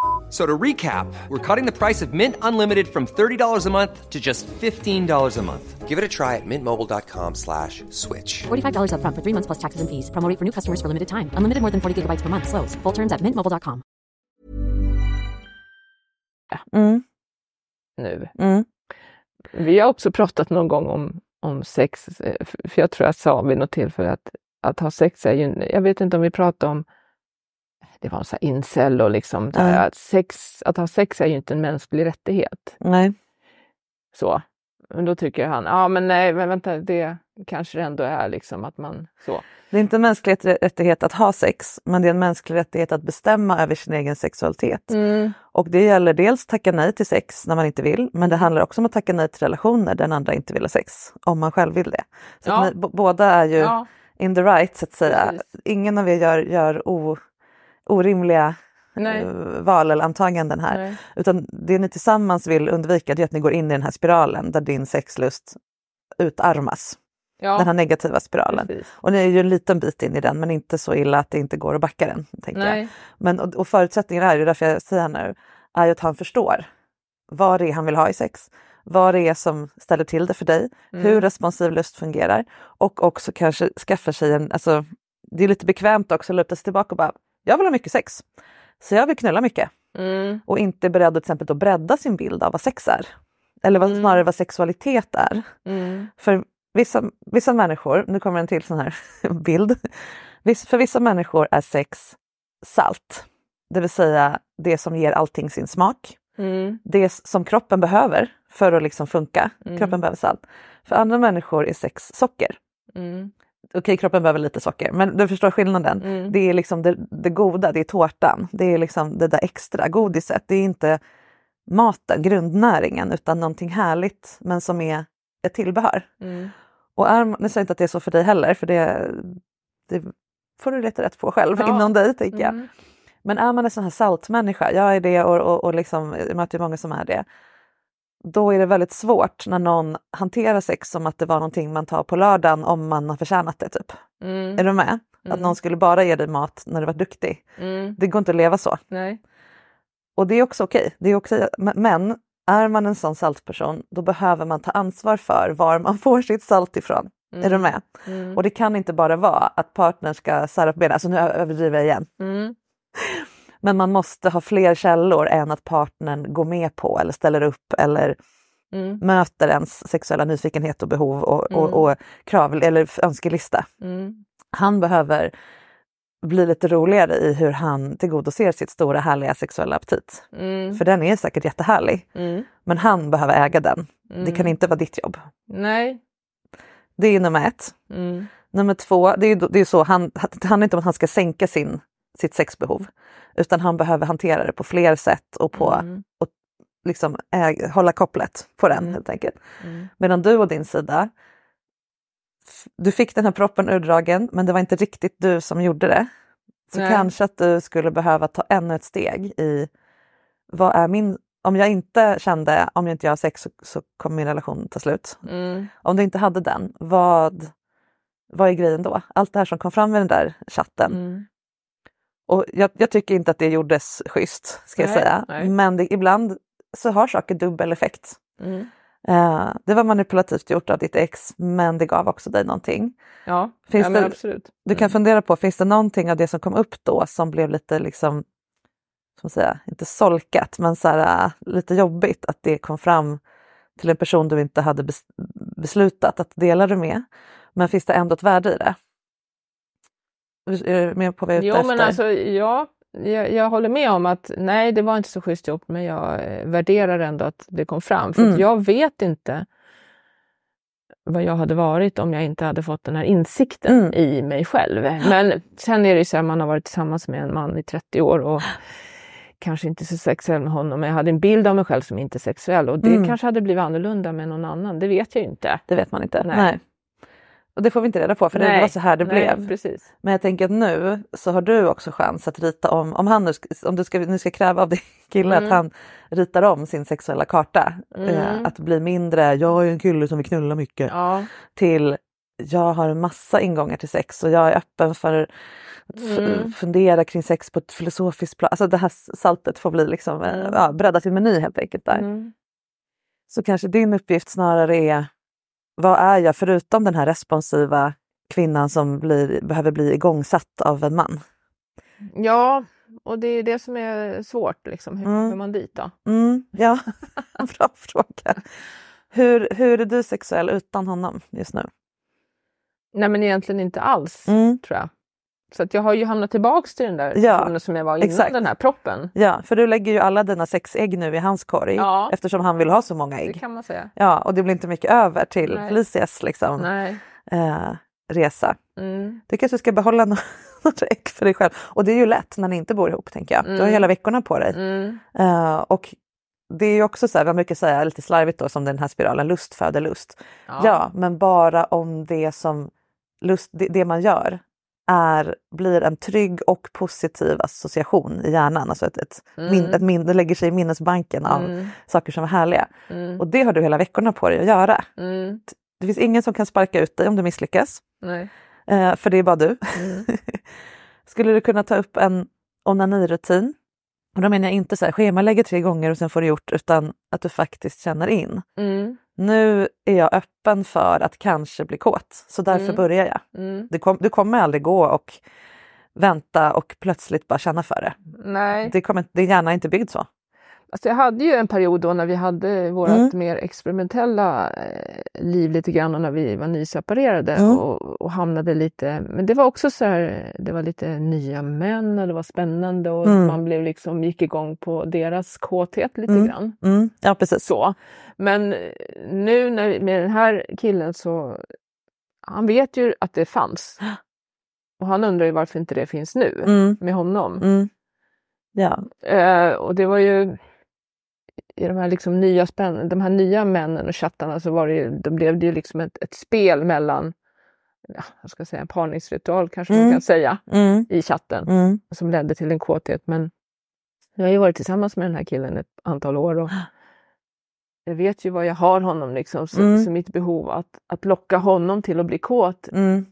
F- So to recap, we're cutting the price of Mint Unlimited from $30 a month to just $15 a month. Give it a try at mintmobile.com slash switch. $45 upfront for three months plus taxes and fees. Promo rate for new customers for limited time. Unlimited more than 40 gigabytes per month. Slows. Full terms at mintmobile.com. Mm, nu. mm, Vi har också pratat någon gång om, om sex, eh, för jag tror jag sa vid något tillfälle att, att ha sex är ju, jag vet inte om vi pratade om, det var en sån här incel och liksom, Ja. att, sex, att ha sex är ju inte en mänsklig rättighet. nej. Så. Men då tycker han, ja men nej, men vänta, det kanske det ändå är liksom att man så. Det är inte en mänsklig rättighet att ha sex, men det är en mänsklig rättighet att bestämma över sin egen sexualitet. Mm. Och det gäller dels tacka nej till sex när man inte vill, men det handlar också om att tacka nej till relationer där den andra inte vill ha sex, om man själv vill det. Så Ja. b- båda är ju Ja, in the right, så att säga. Precis. Ingen av er gör, gör o, orimliga nej. eh, val eller antaganden här. nej. Utan det ni tillsammans vill undvika det är att ni går in i den här spiralen där din sexlust utarmas. Ja, Den här negativa spiralen. precis. Och ni är ju en liten bit in i den men inte så illa att det inte går att backa den. Tänker jag. Men, och, och förutsättningen är ju, därför jag säger nu, är att han förstår vad det är han vill ha i sex. Vad det är som ställer till det för dig, Mm. hur responsiv lust fungerar och också kanske skaffa sig en, alltså det är lite bekvämt också att luta sig tillbaka och bara, jag vill ha mycket sex. Så jag vill knulla mycket Mm. och inte är beredd att till exempel att bredda sin bild av vad sex är. Eller vad, Mm. snarare vad sexualitet är. Mm. För vissa, vissa människor, nu kommer en till sån här [LAUGHS] bild. För vissa människor är sex salt. Det vill säga det som ger allting sin smak. Mm. Det som kroppen behöver för att liksom funka. Mm. Kroppen behöver salt. För andra människor är sex socker. Mm. Okej, kroppen behöver lite socker, men du förstår skillnaden. Mm. Det är liksom det, det goda, det är tårtan. Det är liksom det där extra godiset. Det är inte maten, grundnäringen, utan någonting härligt men som är ett tillbehör. Mm. Och är, nu säger jag inte att det är så för dig heller, för det, det får du leta rätt på själv Ja. inom dig, tänker jag. Mm. Men är man en sån här saltmänniska, jag är det och, och, och liksom, jag möter många som är det. Då är det väldigt svårt när någon hanterar sex som att det var någonting man tar på lördagen om man har förtjänat det. Typ. Mm. Är du med? Att Mm. någon skulle bara ge dig mat när du var duktig. Mm. Det går inte att leva så. Nej. Och det är också okej. Det är okej. Men- är man en sån saltperson då behöver man ta ansvar för var man [LAUGHS] får sitt salt ifrån. Är du med? Mm. Och det kan inte bara vara att partnern ska sära på benen. Alltså nu överdriver jag igen. [LAUGHS] Mm. Men man måste ha fler källor än att partnern går med på eller ställer upp eller Mm. möter ens sexuella nyfikenhet och behov och, Mm. och, och krav eller önskelista. Mm. Han behöver bli lite roligare i hur han tillgodoser sitt stora härliga sexuella aptit. Mm. För den är säkert jättehärlig. Mm. Men han behöver äga den. Det kan Mm. inte vara ditt jobb. Nej. Det är nummer ett. Mm. Nummer två, det är, det är så, han, det handlar inte om att han ska sänka sin, sitt sexbehov. Utan han behöver hantera det på fler sätt och på Mm. liksom äg, hålla kopplet på den Mm. helt enkelt. Mm. Medan du och din sida, du fick den här proppen urdragen men det var inte riktigt du som gjorde det. Så Nej. kanske att du skulle behöva ta ännu ett steg i vad är min, om jag inte kände om jag inte har sex så, så kommer min relation ta slut. Mm. Om du inte hade den, vad, vad är grejen då? Allt det här som kom fram i den där chatten. Mm. Och jag, jag tycker inte att det gjordes schysst, ska jag Nej, säga. nej. Men det, ibland så har saker dubbel effekt. Mm. Eh, det var manipulativt gjort av ditt ex, men det gav också dig någonting. Ja, Finns ja det- absolut. Du kan Mm. fundera på, finns det någonting av det som kom upp då som blev lite liksom, som säga, inte solkat, men så här, äh, lite jobbigt att det kom fram till en person du inte hade bes beslutat att dela det med. Men finns det ändå ett värde i det? Med på vad jag är ute efter? men alltså ja, jag, jag håller med om att nej, det var inte så schysst gjort, men jag eh, värderar ändå att det kom fram. För Mm. jag vet inte vad jag hade varit om jag inte hade fått den här insikten Mm. i mig själv. [GASPS] Men sen är det ju så här, man har varit tillsammans med en man i 30 år och kanske inte så sexuell med honom, men jag hade en bild av mig själv som inte sexuell och det Mm. kanske hade blivit annorlunda med någon annan, det vet jag ju inte. Det vet man inte. Nej. Nej. Och det får vi inte reda på för det Nej, var så här det nej, blev. Precis. Men jag tänker att nu så har du också chans att rita om, om han nu, om du ska, nu ska kräva av din kille Mm. att han ritar om sin sexuella karta. Mm. Eh, att bli mindre, jag är en kille som vill knulla mycket, Ja. till jag har en massa ingångar till sex och jag är öppen för att Mm. fundera kring sex på ett filosofiskt plan. Alltså det här saltet får bli liksom, eh, Mm. ja, bredda sin meny helt enkelt där. Mm. Så kanske din uppgift snarare är, vad är jag förutom den här responsiva kvinnan som blir, behöver bli igångsatt av en man? Ja, och det är det som är svårt. Liksom. Hur Mm. kommer man dit då? Mm, ja, [LAUGHS] bra fråga. Hur, hur är du sexuell utan honom just nu? Nej, men egentligen inte alls, Mm. tror jag. Så att jag har ju hamnat tillbaks till den där Ja, som jag var innan exakt. den här proppen. Ja, för du lägger ju alla dina sex ägg nu i hans korg Ja. eftersom han vill ha så många Det ägg. kan man säga. Ja, och det blir inte mycket över till Nej. Felicias liksom, eh, resa. Mm. Du kanske ska behålla [LAUGHS] nå- några ägg för dig själv. Och det är ju lätt när ni inte bor ihop tänker jag. Du har Mm. hela veckorna på dig. Mm. Eh, och det är ju också så här, vad mycket säga lite slarvigt då som den här spiralen, lust föder lust. Ja. men bara om det som lust, det, det man gör är, blir en trygg och positiv association i hjärnan. Alltså ett, ett, min, Mm. ett min, det lägger sig i minnesbanken av Mm. saker som är härliga. Mm. Och det har du hela veckorna på dig att göra. Mm. Det finns ingen som kan sparka ut dig om du misslyckas. Nej. Eh, för det är bara du. Mm. [LAUGHS] Skulle du kunna ta upp en onanirutin? Och då menar jag inte så här, schemalägger tre gånger och sen får du gjort, utan att du faktiskt känner in. Nu är jag öppen för att kanske bli kåt, så därför Mm. börjar jag. Mm. Du, kom, du kommer aldrig gå och vänta och plötsligt bara känna för det. Nej. det kommer, hjärna är inte byggd så. Alltså jag hade ju en period då när vi hade vårt Mm. mer experimentella eh, liv lite grann och när vi var nyseparerade Mm. och, och hamnade lite, men det var också så här, det var lite nya män och det var spännande och Mm. man blev liksom, gick igång på deras kåthet lite Mm. grann. Mm, ja, precis. Så. Men eh, nu när, med den här killen så, han vet ju att det fanns. Och han undrar ju varför inte det finns nu Mm, med honom. Ja. Eh, och det var ju i de här, liksom nya spänn de här nya männen och chattarna så var det då blev det ju liksom ett, ett spel mellan, ja, jag ska säga en parningsritual kanske man Mm. kan säga, Mm, i chatten mm, som ledde till en kåthet. Men jag har ju varit tillsammans med den här killen ett antal år och [GASPS] jag vet ju vad jag har honom liksom, så, Mm. så mitt behov att, att locka honom till att bli kåt Mm.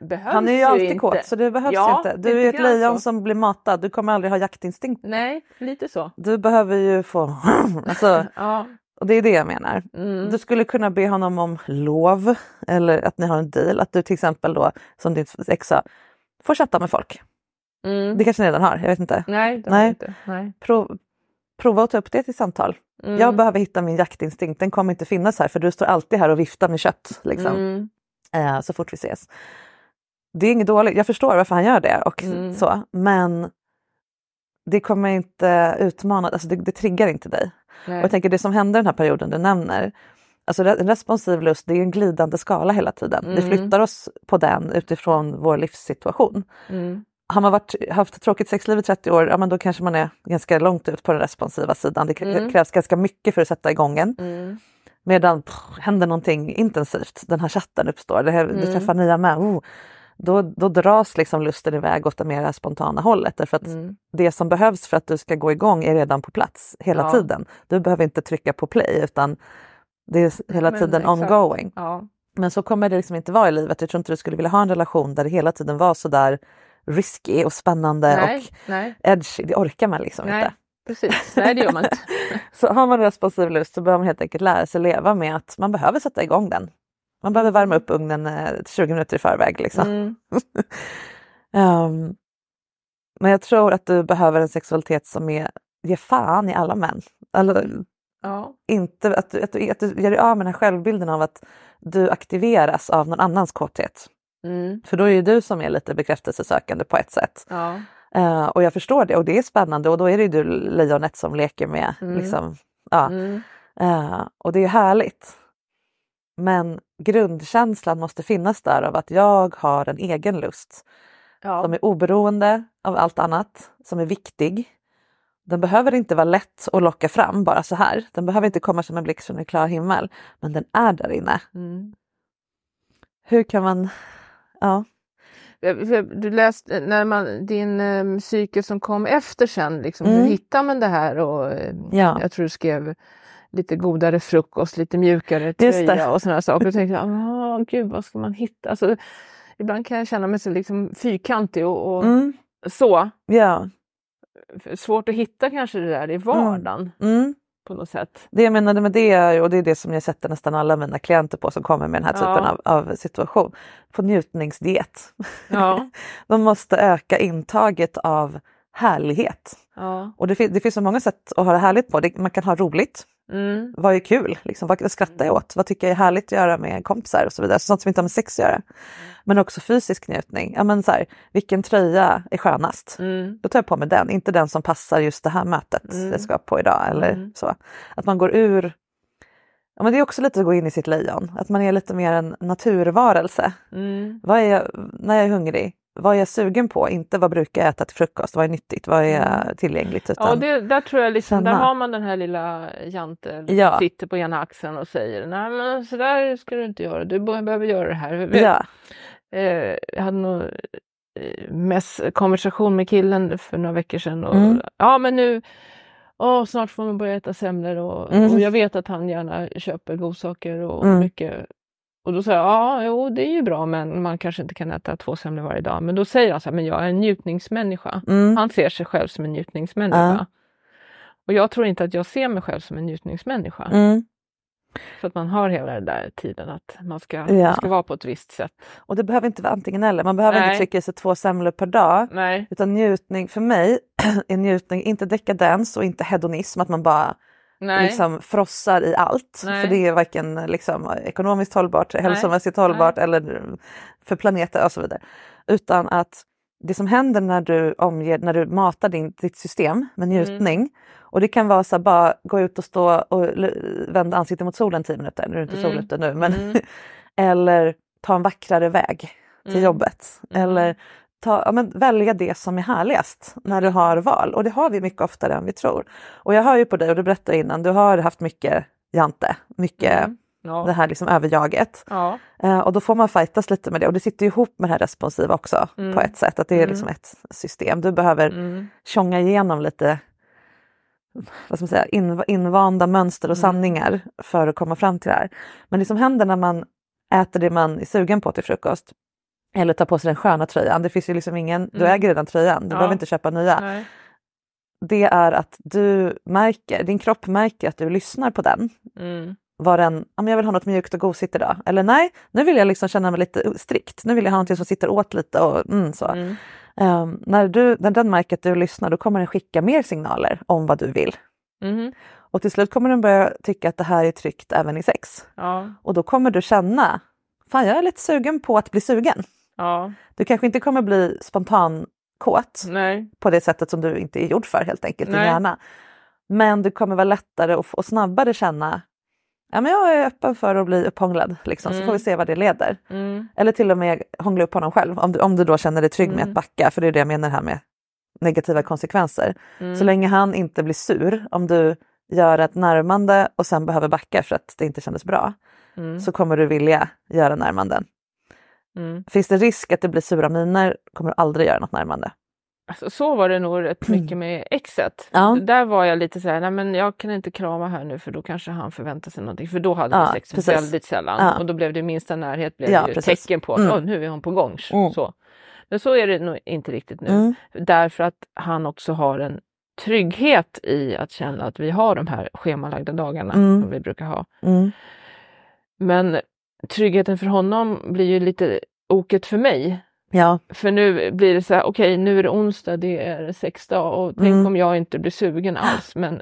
Behövs Han är ju alltid inte. kåt så det behövs Ja, inte. Du är ett lejon så. som blir matad, du kommer aldrig ha jaktinstinkt. Nej, lite så. Du behöver ju få... [LAUGHS] alltså, [LAUGHS] Ja. och det är det jag menar. Mm. Du skulle kunna be honom om lov eller att ni har en deal. Att du till exempel då, som din ex sa, får chatta med folk. Mm. Det kanske ni redan har, jag vet inte. Nej, det Nej. inte. Nej. Prov, prova att ta upp det till samtal. Mm. Jag behöver hitta min jaktinstinkt, den kommer inte finnas här för du står alltid här och viftar med kött liksom, Mm. eh, så fort vi ses. Det är inget dåligt, jag förstår varför han gör det och Mm. så, men det kommer inte utmana, alltså det, det triggar inte dig. Nej. Och jag tänker det som händer den här perioden du nämner, alltså en responsiv lust det är en glidande skala hela tiden. Vi Mm. flyttar oss på den utifrån vår livssituation. Mm. Har man varit, haft ett tråkigt sexliv i 30 år, ja men då kanske man är ganska långt ut på den responsiva sidan. Det Mm. krävs ganska mycket för att sätta igång den. Mm. Medan pff, händer någonting intensivt, den här chatten uppstår, det här, du Mm. träffar nya män, oh, då, då dras liksom lusten iväg åt det mer spontana hållet. Därför att Mm. det som behövs för att du ska gå igång är redan på plats hela Ja. tiden. Du behöver inte trycka på play utan det är hela Men tiden exakt. ongoing. Ja. Men så kommer det liksom inte vara i livet. Jag tror inte du skulle vilja ha en relation där det hela tiden var så där risky och spännande Nej, och nej, edgy. Det orkar man liksom nej. inte. Precis. Nej, det gör man inte. [LAUGHS] Så har man responsiv lust så behöver man helt enkelt lära sig leva med att man behöver sätta igång den. Man behöver värma upp ugnen eh, 20 minuter i förväg. Liksom. Mm. [LAUGHS] Ehm, men jag tror att du behöver en sexualitet som är, ger fan i alla män. Eller, Ja. inte, att, du- att, du, att du gör dig av med den här självbilden av att du aktiveras av någon annans kåthet. Mm. För då är det du som är lite bekräftelsesökande på ett sätt. Ja. Eh, och jag förstår det och det är spännande och då är det du lejonet som leker med. Mm. Liksom, ja. Eh, och det är härligt. Men grundkänslan måste finnas där av att jag har en egen lust Ja. som är oberoende av allt annat, som är viktig. Den behöver inte vara lätt att locka fram bara så här. Den behöver inte komma som en blixt från en klar himmel, men den är där inne. Mm. Hur kan man... Ja, jag- Du läste när man, din um, cykel som kom efter sen, liksom, Mm. hur hittar man det här? Och, eh, Ja. Jag tror du skrev lite godare frukost, lite mjukare tröja och sådana saker. Och tänkte jag, "Ah, gud vad ska man hitta? Alltså, ibland kan jag känna mig så liksom fyrkantig och, och mm, så. ja. Svårt att hitta kanske det där i vardagen Mm. på något sätt. Det jag menade med det och det är det som jag sätter nästan alla mina klienter på som kommer med den här typen Ja. av, av situation. På njutningsdiet. Ja. [LAUGHS] De måste öka intaget av härlighet. ja. Och det, fin- det finns så många sätt att ha det härligt på. Det, man kan ha roligt. Mm. Vad är kul? Liksom, vad skrattar jag åt? Vad tycker jag är härligt att göra med kompisar och så vidare. Sånt som inte har med sex att göra. Men också fysisk njutning. Ja, men så här, vilken tröja är skönast? Mm. Då tar jag på mig den, inte den som passar just det här mötet Mm. jag ska på idag. Eller Mm. så. Att man går ur... Ja, men det är också lite att gå in i sitt lejon. Att man är lite mer en naturvarelse. Mm. Vad är jag, när jag är hungrig, vad är jag sugen på? Inte vad brukar jag äta till frukost? Vad är nyttigt? Vad är tillgängligt? Utan, Mm. Ja, det, där tror jag liksom, där har man den här lilla Jante Ja. sitter på ena axeln och säger nej men så där ska du inte göra, du be- behöver göra det här. ja. Eh, jag hade nog eh, mest konversation med killen för några veckor sedan och Mm. ja men nu Åh, snart får man börja äta semlor och, Mm. och jag vet att han gärna köper godsaker och Mm. mycket. Och då säger jag, ja, jo, det är ju bra, men man kanske inte kan äta två semlor varje dag. Men då säger han så här, men jag är en njutningsmänniska. Mm. Han ser sig själv som en njutningsmänniska. Ja. Och jag tror inte att jag ser mig själv som en njutningsmänniska. Mm. För att man har hela den där tiden att man ska, Ja. man ska vara på ett visst sätt. Och det behöver inte vara antingen eller. Man behöver Nej. inte trycka i sig två semlor per dag. Nej. Utan njutning, för mig [CLEARS THROAT] är njutning inte dekadens och inte hedonism, att man bara Nej. liksom frossar i allt. Nej. För det är varken liksom, ekonomiskt hållbart, hälsomässigt hållbart eller för planeten och så vidare. Utan att det som händer när du, omger, när du matar din, ditt system med Mm. njutning och det kan vara så här, bara gå ut och stå och vända ansiktet mot solen 10 minuter, nu är det inte sol Mm. ute nu, men Mm. [LAUGHS] eller ta en vackrare väg till Mm. jobbet. Mm. Eller ta, ja, men välja det som är härligast när du har val. Och det har vi mycket oftare än vi tror. Och jag hör ju på dig och du berättade innan, du har haft mycket Jante, mycket Mm. Ja. det här liksom överjaget. Ja. Eh, och då får man fightas lite med det och det sitter ihop med det här responsiva också Mm. på ett sätt. Att det är Mm. liksom ett system. Du behöver Mm. tjonga igenom lite vad ska man säga, in, invanda mönster och Mm. sanningar för att komma fram till det här. Men det som händer när man äter det man är sugen på till frukost eller tar på sig den sköna tröjan, det finns ju liksom ingen, du Mm. äger redan tröjan, du Ja. behöver inte köpa nya. Nej. Det är att du märker, din kropp märker att du lyssnar på den. Mm. Var den, jag vill ha något mjukt och gosigt idag. Eller nej, nu vill jag liksom känna mig lite strikt. Nu vill jag ha något som sitter åt lite och mm, så. Mm. Ehm, när, du, när den märker att du lyssnar då kommer den skicka mer signaler om vad du vill. Mhm. Och till slut kommer den börja tycka att det här är tryggt även i sex. Ja. Och då kommer du känna, fan jag är lite sugen på att bli sugen. Ja. Du kanske inte kommer bli spontan kåt Nej. på det sättet som du inte är gjord för helt enkelt, din hjärna. Men du kommer vara lättare och, och snabbare känna, ja men jag är öppen för att bli upphånglad liksom, så Mm. får vi se vad det leder. Mm. Eller till och med hångla upp honom själv om du, om du då känner dig trygg med Mm. att backa, för det är det jag menar här med negativa konsekvenser. Mm. Så länge han inte blir sur om du gör ett närmande och sen behöver backa för att det inte kändes bra, Mm. så kommer du vilja göra närmanden. Mm. Finns det risk att det blir sura miner kommer du aldrig göra något närmande. Alltså, så var det nog rätt mycket med exet. Ja. Där var jag lite så här, nej men jag kan inte krama här nu för då kanske han förväntar sig någonting. För då hade Ja, vi sex precis. väldigt sällan. Ja. Och då blev det minsta närhet blev Ja, ju precis. tecken på att Mm. "Åh, nu är hon på gång. Mm. Så. Men så är det nog inte riktigt nu. Mm. Därför att han också har en trygghet i att känna att vi har de här schemalagda dagarna Mm. som vi brukar ha. Mm. Men tryggheten för honom blir ju lite oket för mig. Ja, För nu blir det så här, okej nu är det onsdag, det är sexdag och tänk Mm. om jag inte blir sugen alls men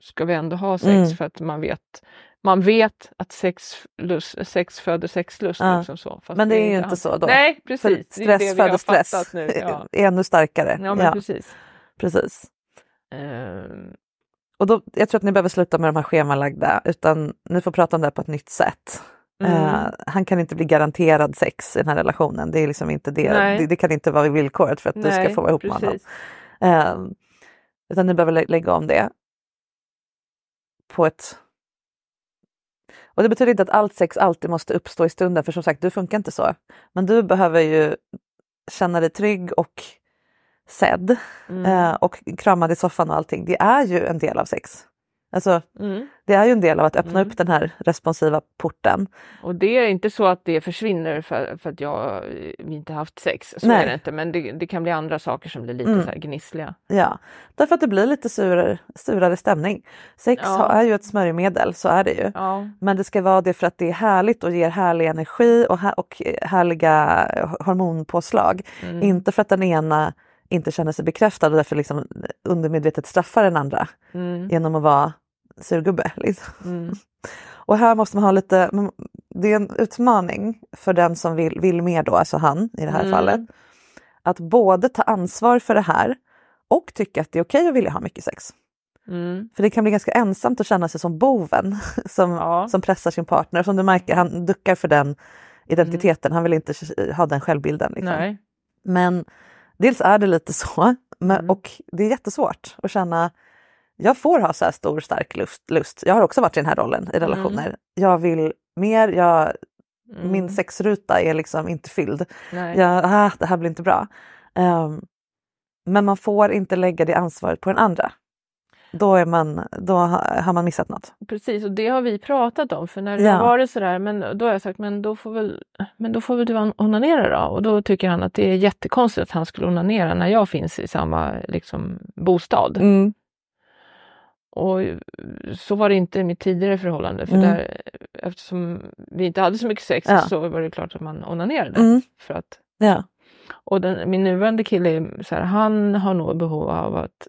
ska vi ändå ha sex Mm. för att man vet man vet att sex, lust, sex föder sexlust. Ja. Liksom så, men det är ju inte så då. Nej För precis, det det stress vi har föder stress. nu. [LAUGHS] Ja, är ännu starkare. ja ja, precis. precis. Ehm, Och då, jag tror att ni behöver sluta med de här schemalagda utan ni får prata om det här på ett nytt sätt. Mm. Eh, han kan inte bli garanterad sex i den här relationen. Det är liksom inte det. Nej. Det, det kan inte vara villkoret för att du ska nej, få vara ihop med honom. precis. Eh, utan ni behöver lä- lägga om det. På ett... Och det betyder inte att allt sex alltid måste uppstå i stunden för som sagt du funkar inte så. Men du behöver ju känna dig trygg och sedd Mm. eh, och kramad i soffan och allting. Det är ju en del av sex. Alltså, Mm. det är ju en del av att öppna Mm. upp den här responsiva porten. Och det är inte så att det försvinner för, för att jag inte haft sex. Så Nej. är det inte. Men det, det kan bli andra saker som blir lite Mm. så här gnissliga. Ja, därför att det blir lite surare, surare stämning. Sex Ja. är ju ett smörjmedel, så är det ju. Ja. Men det ska vara det för att det är härligt och ger härlig energi och, hä- och härliga hormonpåslag. Mm. Inte för att den ena inte känner sig bekräftad och därför liksom undermedvetet straffar den andra Mm. genom att vara surgubbe. [LAUGHS] Liksom. Mm. Och här måste man ha lite, det är en utmaning för den som vill, vill mer då, alltså han i det här Mm. fallet. Att både ta ansvar för det här och tycka att det är okej att vilja ha mycket sex. Mm. För det kan bli ganska ensamt att känna sig som boven [LAUGHS] som, Ja. som pressar sin partner. Som du märker, han duckar för den identiteten, han vill inte ha den självbilden. Liksom. Nej. Men dels är det lite så men, Mm. och det är jättesvårt att känna jag får ha så här stor stark lust, lust. Jag har också varit i den här rollen i relationer. Jag vill mer, jag, Mm. min sexruta är liksom inte fylld. Nej. Jag, ah, det här blir inte bra. Ehm, men man får inte lägga det ansvaret på den andra. Då, är man, då ha- har man missat något. Precis, och det har vi pratat om. För när det Ja. har varit sådär, men då har jag sagt, men då får väl, men då får väl du onanera då? Och då tycker han att det är jättekonstigt att han skulle onanera när jag finns i samma liksom, bostad. Mm. Och så var det inte i mitt tidigare förhållande. För Mm. där, eftersom vi inte hade så mycket sex Ja. så var det klart att man onanerade. Mm. För att, Ja. och den, min nuvarande kille, så här, han har nog behov av att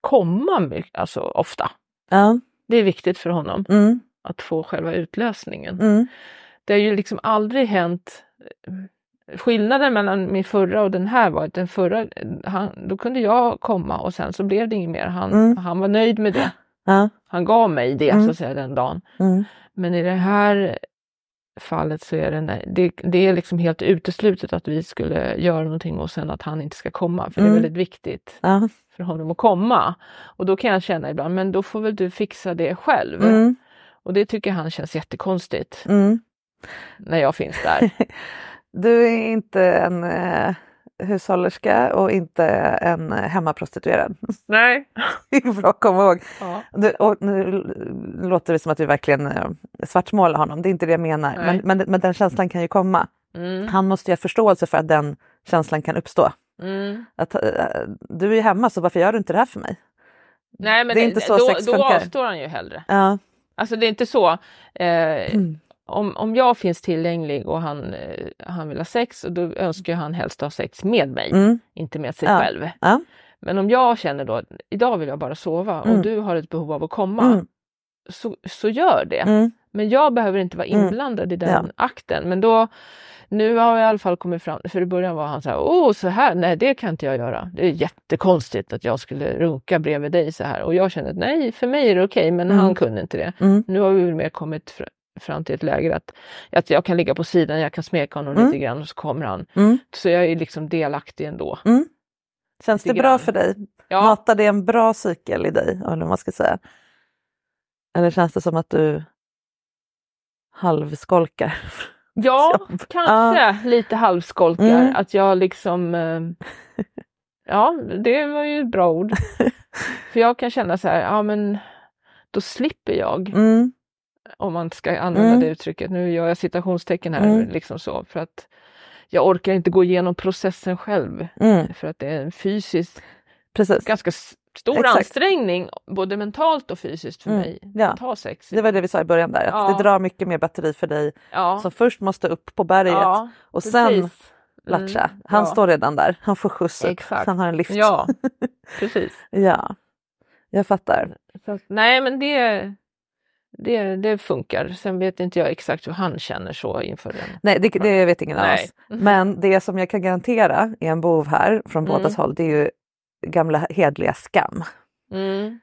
komma mycket, alltså ofta. Ja. Det är viktigt för honom Mm. att få själva utlösningen. Mm. Det har ju liksom aldrig hänt Skillnaden mellan min förra och den här var att den förra, han, då kunde jag komma och sen så blev det inget mer. Han, Mm. han var nöjd med det. Ja. Han gav mig det Mm. så att säga den dagen. Mm. Men i det här fallet så är det, nej, det, det är liksom helt uteslutet att vi skulle göra någonting och sen att han inte ska komma. För det Mm. är väldigt viktigt Ja. för honom att komma. Och då kan jag känna ibland, men då får väl du fixa det själv. Mm. Och det tycker han känns jättekonstigt Mm. när jag finns där. [LAUGHS] Du är inte en, eh, hushållerska och inte en hemmaprostituerad. [LAUGHS] Nej. Det är bra att komma ihåg. Ja. Du, och nu låter det som att vi verkligen eh, svartmålar honom, det är inte det jag menar. Men, men, men den känslan kan ju komma. Mm. Han måste ju ha förståelse för att den känslan kan uppstå. Mm. Att, eh, du är ju hemma så varför gör du inte det här för mig? Nej men Det är inte så då, sex då funkar. avstår han ju hellre. Ja. Alltså det är inte så. Eh, Mm. Om, om jag finns tillgänglig och han, eh, han vill ha sex, och då önskar han helst ha sex med mig, Mm. inte med sig Ja. själv. Ja. Men om jag känner då idag vill jag bara sova Mm. och du har ett behov av att komma, Mm. så, så gör det. Mm. Men jag behöver inte vara Mm. inblandad i den Ja. akten. Men då, nu har jag i alla fall kommit fram, för i början var han så här, åh så här, nej det kan inte jag göra. Det är jättekonstigt att jag skulle runka bredvid dig så här. Och jag kände att nej, för mig är det okej, men Mm. han kunde inte det. Nu har vi väl mer kommit fram till ett läge att, att jag kan ligga på sidan, jag kan smeka honom Mm. lite grann och så kommer han. Mm. Så jag är liksom delaktig ändå. Mm. Känns det Lite bra grann. för dig? Ja, Matar det en bra cykel i dig? Eller vad man ska säga? Eller känns det som att du halvskolkar? [LAUGHS] ja kanske lite halvskolkar. Mm. Att jag liksom eh, [LAUGHS] Ja, det var ju ett bra ord. [LAUGHS] För jag kan känna så här, ja men då slipper jag, Mm. Om man ska använda Mm. det uttrycket. Nu gör jag citationstecken här, Mm. liksom så. För att jag orkar inte gå igenom processen själv. Mm. För att det är en fysiskt Precis. ganska stor Exakt. ansträngning, både mentalt och fysiskt för Mm. mig, Ja. att ha sex. Det var det vi sa i början där, att Ja. det drar mycket mer batteri för dig ja. som först måste upp på berget ja, och sen precis. latcha. Mm, Han ja. står redan där, han får skjuts upp, han har en lift. Ja, [LAUGHS] precis. ja. Jag fattar. Så, nej men det, det, det funkar. Sen vet inte jag exakt hur han känner så inför den. Nej, det, det vet ingen av oss. Men det som jag kan garantera är en bov här från Mm. bådas håll, det är ju gamla hedliga skam. Mm.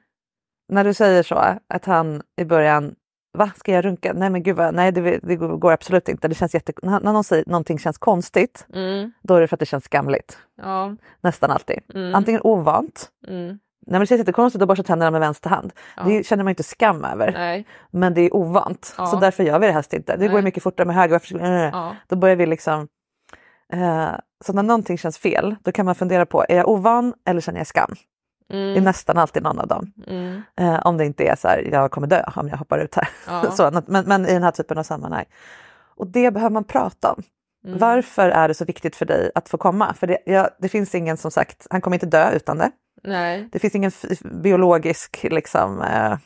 När du säger så, att han i början, va, ska jag runka? Nej men gud vad, nej det, det går absolut inte. Det känns jätte, när någon säger någonting känns konstigt, Mm. då är det för att det känns skamligt. Ja. Nästan alltid. Mm. Antingen ovant, Mm. Nej men det känns jättekonstigt att borsta tänderna med vänster hand. Ja. Det känner man inte skam över. Nej. Men det är ovant, Ja. så därför gör vi det helst inte. Det går ju Nej. mycket fortare med höger, varför äh, Ja. Då börjar vi liksom... Eh, så när någonting känns fel, då kan man fundera på, är jag ovan eller känner jag skam? Det är Mm. nästan alltid någon av dem. Mm. Eh, om det inte är så här, jag kommer dö om jag hoppar ut här. Ja. [LAUGHS] så, men, men i den här typen av sammanhang. Och det behöver man prata om. Mm. Varför är det så viktigt för dig att få komma? För det, ja, det finns ingen som sagt, han kommer inte dö utan det. Nej. Det finns ingen biologisk liksom, eh,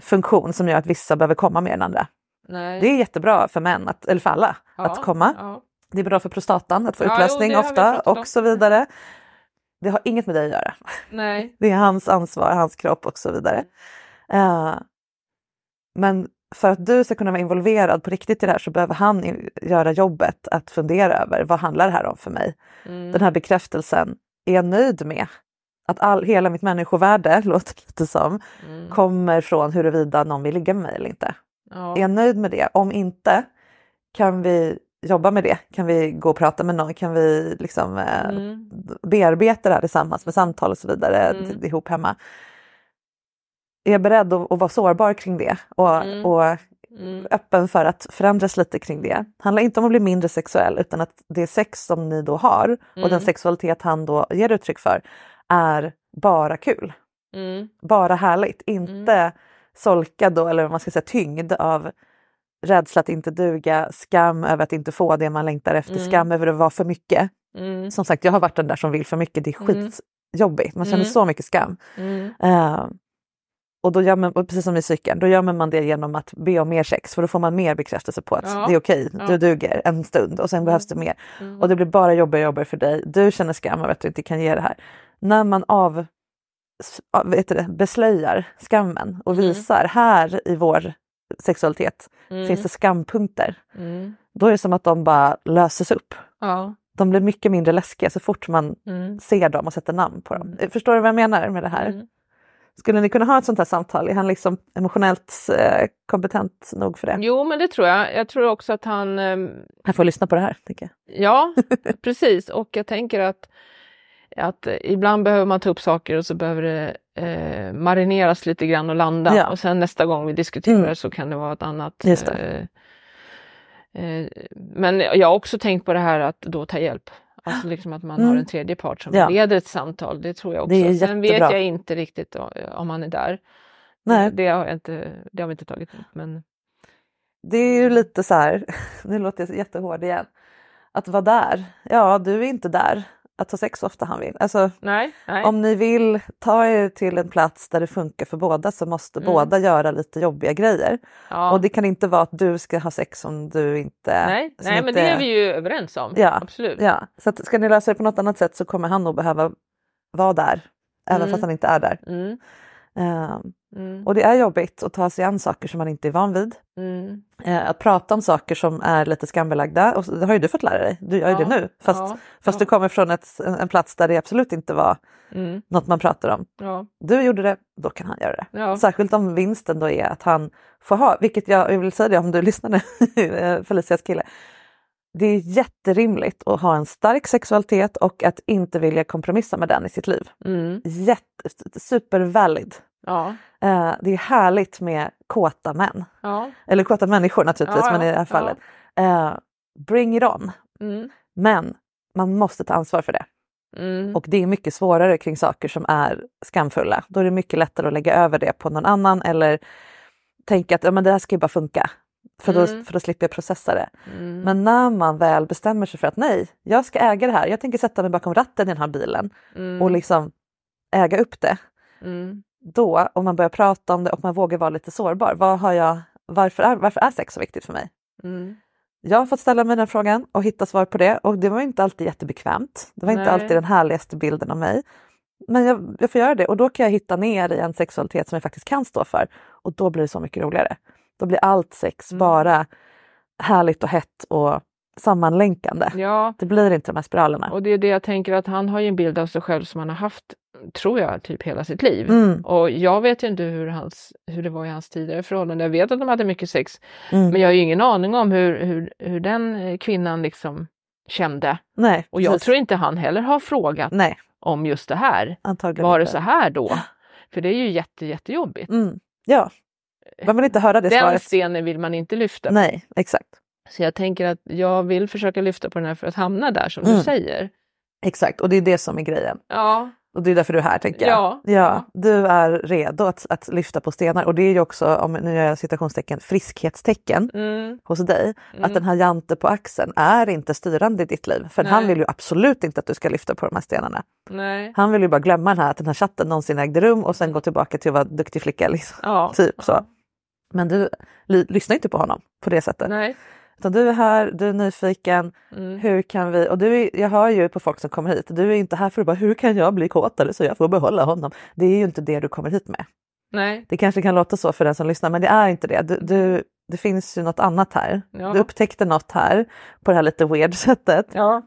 funktion som gör att vissa behöver komma mer än andra. Nej. Det är jättebra för män, att, eller för alla, Ja. att komma. Ja. Det är bra för prostatan att få Ja, jo, utlösning vi ofta och så vidare. Det har inget med dig att göra. Nej. [LAUGHS] Det är hans ansvar, hans kropp och så vidare. Eh, men för att du ska kunna vara involverad på riktigt i det här så behöver han göra jobbet att fundera över vad handlar det här om för mig? Mm. Den här bekräftelsen, är jag nöjd med? Att all, hela mitt människovärde, [LAUGHS] låter lite som, Mm. kommer från huruvida någon vill ligga med mig eller inte. Ja. Är jag nöjd med det? Om inte, kan vi jobba med det? Kan vi gå och prata med någon? Kan vi liksom, eh, Mm. bearbeta det här tillsammans med samtal och så vidare Mm. ihop hemma? Är jag beredd att, att vara sårbar kring det och, Mm. och Mm. öppen för att förändras lite kring det? handlar inte om att bli mindre sexuell utan att det sex som ni då har och den Mm. sexualitet han då ger uttryck för är bara kul, Mm. bara härligt, inte solkad då, eller vad man ska säga tyngd av rädsla att inte duga, skam över att inte få det man längtar efter, Mm. skam över att vara för mycket. Mm. Som sagt, jag har varit den där som vill för mycket, det är Mm. skitjobbigt, man känner Mm. så mycket skam. Mm. Och då gör man, precis som i cykeln, då gör man det genom att be om mer sex för då får man mer bekräftelse på att Ja. det är okej, Ja. du duger en stund och sen behövs det mer. Mm. Och det blir bara jobbigare och jobbigare för dig. Du känner skam över att du inte kan ge det här. När man av, vet du det, beslöjar skammen och Mm. visar här i vår sexualitet Mm. finns det skampunkter. Mm. Då är det som att de bara löses upp. Ja. De blir mycket mindre läskiga så fort man Mm. ser dem och sätter namn på dem. Förstår du vad jag menar med det här? Skulle ni kunna ha ett sånt här samtal? Är han liksom emotionellt eh, kompetent nog för det? Jo, men det tror jag. Jag tror också att han... ehm, Han får lyssna på det här, tycker jag. Ja, [LAUGHS] precis. Och jag tänker att, att eh, ibland behöver man ta upp saker och så behöver det eh, marineras lite grann och landa. Ja. Och sen nästa gång vi diskuterar Mm. så kan det vara ett annat. Just det. Eh, eh, men jag har också tänkt på det här att då ta hjälp. Alltså liksom att man Mm. har en tredje part som Ja. leder ett samtal, det tror jag också. Det Sen vet jag inte riktigt om han är där. Nej. Det, har jag inte, det har vi inte tagit upp. Men Det är ju lite så här, [LAUGHS] nu låter jag jättehård igen, att vara där. Ja, du är inte där. Att ha sex så ofta han vill. Alltså, nej, nej. om ni vill ta er till en plats där det funkar för båda så måste Mm. båda göra lite jobbiga grejer. ja. Och det kan inte vara att du ska ha sex om du inte... nej, nej men inte- det är vi ju överens om. Ja, Absolut. Ja, så att ska ni lösa det på något annat sätt så kommer han nog behöva vara där. Även Mm. fast han inte är där. Mm, Ehm, mm, och det är jobbigt att ta sig an saker som man inte är van vid. mm. Eh, att prata om saker som är lite skambelagda. Och det har ju du fått lära dig. Du gör ju Ja, det nu. Fast, ja, fast ja. du kommer från ett, en, en plats där det absolut inte var Mm, något man pratar om. Du gjorde det, då kan han göra det. Särskilt om vinsten då är att han får ha, vilket jag, jag vill säga det om du [LAUGHS] lyssnar nu, eh, Felicias kille. Det är jätterimligt att ha en stark sexualitet och att inte vilja kompromissa med den i sitt liv. Mm, Jätte, supervalid. Ja, Eh, det är härligt med kåta män. ja. Eller kåta människor naturligtvis, Ja, men i det här fallet. Eh, bring it on. Mm, Men man måste ta ansvar för det. mm, Och det är mycket svårare kring saker som är skamfulla. Då är det mycket lättare att lägga över det på någon annan eller tänka att ja, men det här ska ju bara funka. För, då, Mm. för då slipper jag processa det. mm. Men när man väl bestämmer sig för att nej, jag ska äga det här. Jag tänker sätta mig bakom ratten i den här bilen Mm, och liksom äga upp det. Då, om man börjar prata om det och man vågar vara lite sårbar. Vad har jag, varför, är, varför är sex så viktigt för mig? mm. Jag har fått ställa mig den frågan och hitta svar på det och det var inte alltid jättebekvämt. Det var inte Nej. alltid den härligaste bilden av mig. Men jag, jag får göra det och då kan jag hitta ner i en sexualitet som jag faktiskt kan stå för och då blir det så mycket roligare. Då blir allt sex Mm. bara härligt och hett och sammanlänkande. Ja, Det blir inte de här spiralerna. och det är det jag tänker att han har ju en bild av sig själv som han har haft, tror jag, typ hela sitt liv. Mm, Och jag vet ju inte hur, hans, hur det var i hans tidigare förhållanden. Jag vet att de hade mycket sex, mm. men jag har ju ingen aning om hur, hur, hur den eh, kvinnan liksom kände. Nej, Och jag precis. tror inte han heller har frågat Nej, om just det här. antagligen Var det inte. så här då? [LAUGHS] För det är ju jätte, jättejobbigt. Mm. Ja, man vill inte höra det Den svaret. stenen vill man inte lyfta. Nej, exakt. Så jag tänker att jag vill försöka lyfta på den här för att hamna där som Mm. du säger. Exakt, och det är det som är grejen. Ja, Och det är därför du är här tänker jag. Ja, ja. Du är redo att, att lyfta på stenar och det är ju också, om nu gör jag citationstecken, friskhetstecken mm, hos dig. Mm. Att den här jante på axeln är inte styrande i ditt liv. För han Nej. vill ju absolut inte att du ska lyfta på de här stenarna. nej. Han vill ju bara glömma den här, att den här chatten någonsin ägde rum och sen gå tillbaka till att vara duktig flicka. Liksom. Ja, Typ så. Men du ly- lyssnar inte på honom på det sättet. Nej. Utan du är här, du är nyfiken. Mm. Hur kan vi, och du är, jag hör ju på folk som kommer hit, du är inte här för att bara hur kan jag bli kåtare så jag får behålla honom. Det är ju inte det du kommer hit med. Nej. Det kanske kan låta så för den som lyssnar men det är inte det. Du, du, det finns ju något annat här. Ja. Du upptäckte något här på det här lite weird [LAUGHS] sättet Ja.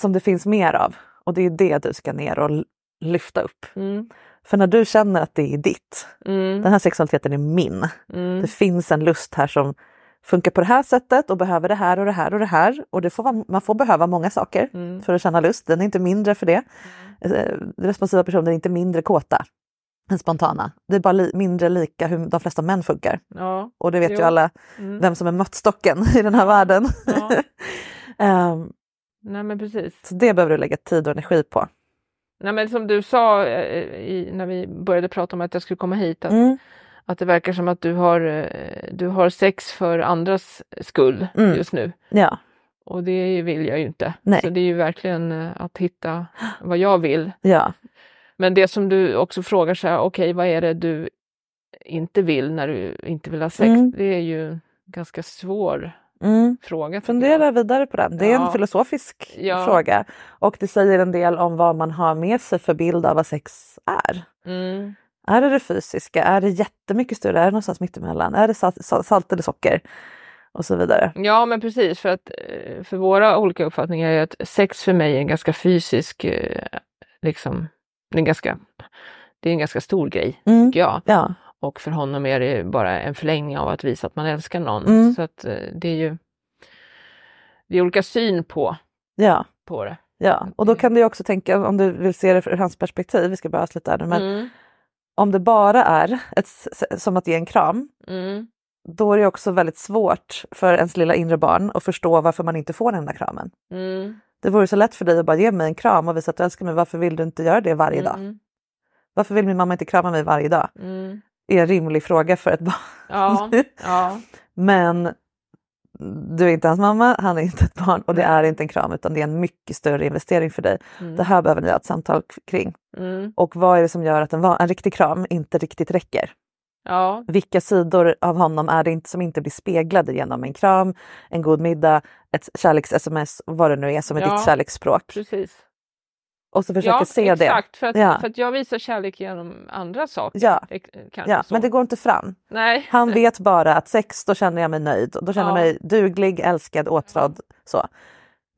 som det finns mer av. Och det är det du ska ner och lyfta upp. Mm. För när du känner att det är ditt, Mm. den här sexualiteten är min. Mm. Det finns en lust här som funkar på det här sättet och behöver det här och det här och det här. Och det får vara, man får behöva många saker Mm. för att känna lust. Den är inte mindre för det. Eh, Responsiva personer är inte mindre kåta än spontana. Det är bara li- mindre lika hur de flesta män funkar. Ja. Och det vet Jo. ju alla Mm. vem som är måttstocken [LAUGHS] i den här världen. Ja. [LAUGHS] Ehm, Nej men precis. så det behöver du lägga tid och energi på. Nej men som du sa eh, i, när vi började prata om att jag skulle komma hit, att, Mm. Att det verkar som att du har, eh, du har sex för andras skull Mm. just nu. Ja, Och det vill jag ju inte. Nej. Så det är ju verkligen eh, att hitta vad jag vill. ja, Men det som du också frågar så här, okej vad är det du inte vill när du inte vill ha sex? Mm. Det är ju en ganska svår mm. fråga. Fundera vidare på den. Det är Ja. en filosofisk Ja. fråga och det säger en del om vad man har med sig för bild av vad sex är. Mm. Är det det fysiska? Är det jättemycket större? Är det någonstans mittemellan? Är det salt, salt, eller socker? Och så vidare. Ja men precis för att eh, för våra olika uppfattningar är att sex för mig är en ganska fysisk, eh, liksom, det är en ganska, det är en ganska stor grej Mm. tycker jag. Ja, Och för honom är det bara en förlängning av att visa att man älskar någon. Mm. Så att eh, det är ju det är olika syn på, ja, på det. ja. Och då kan du också tänka om du vill se det ur hans perspektiv. Vi ska bara avsluta här nu. Men Mm. Om det bara är ett, som att ge en kram. Mm. Då är det också väldigt svårt för ens lilla inre barn att förstå varför man inte får den där kramen. Mm. Det vore så lätt för dig att bara ge mig en kram och visa att du älskar mig. Varför vill du inte göra det varje dag? Mm. Varför vill min mamma inte krama mig varje dag? Mm. är en rimlig fråga för ett barn. Ja, [LAUGHS] ja, Men du är inte hans mamma, han är inte ett barn och det är inte en kram utan det är en mycket större investering för dig. Det här behöver ni ha ett samtal kring. mm. Och vad är det som gör att en, en riktig kram inte riktigt räcker? ja, Vilka sidor av honom är det inte som inte blir speglade genom en kram, en god middag, ett kärleks-sms, vad det nu är som är Ja. ditt kärleksspråk. precis. Och så försöka ja, se det. exakt, För, att, Ja. för att jag visar kärlek genom andra saker. Ja. Kanske Ja, men det går inte fram. Nej. Han vet bara att sex, då känner jag mig nöjd. Då känner jag Ja. mig duglig, älskad, åtrådd. Så.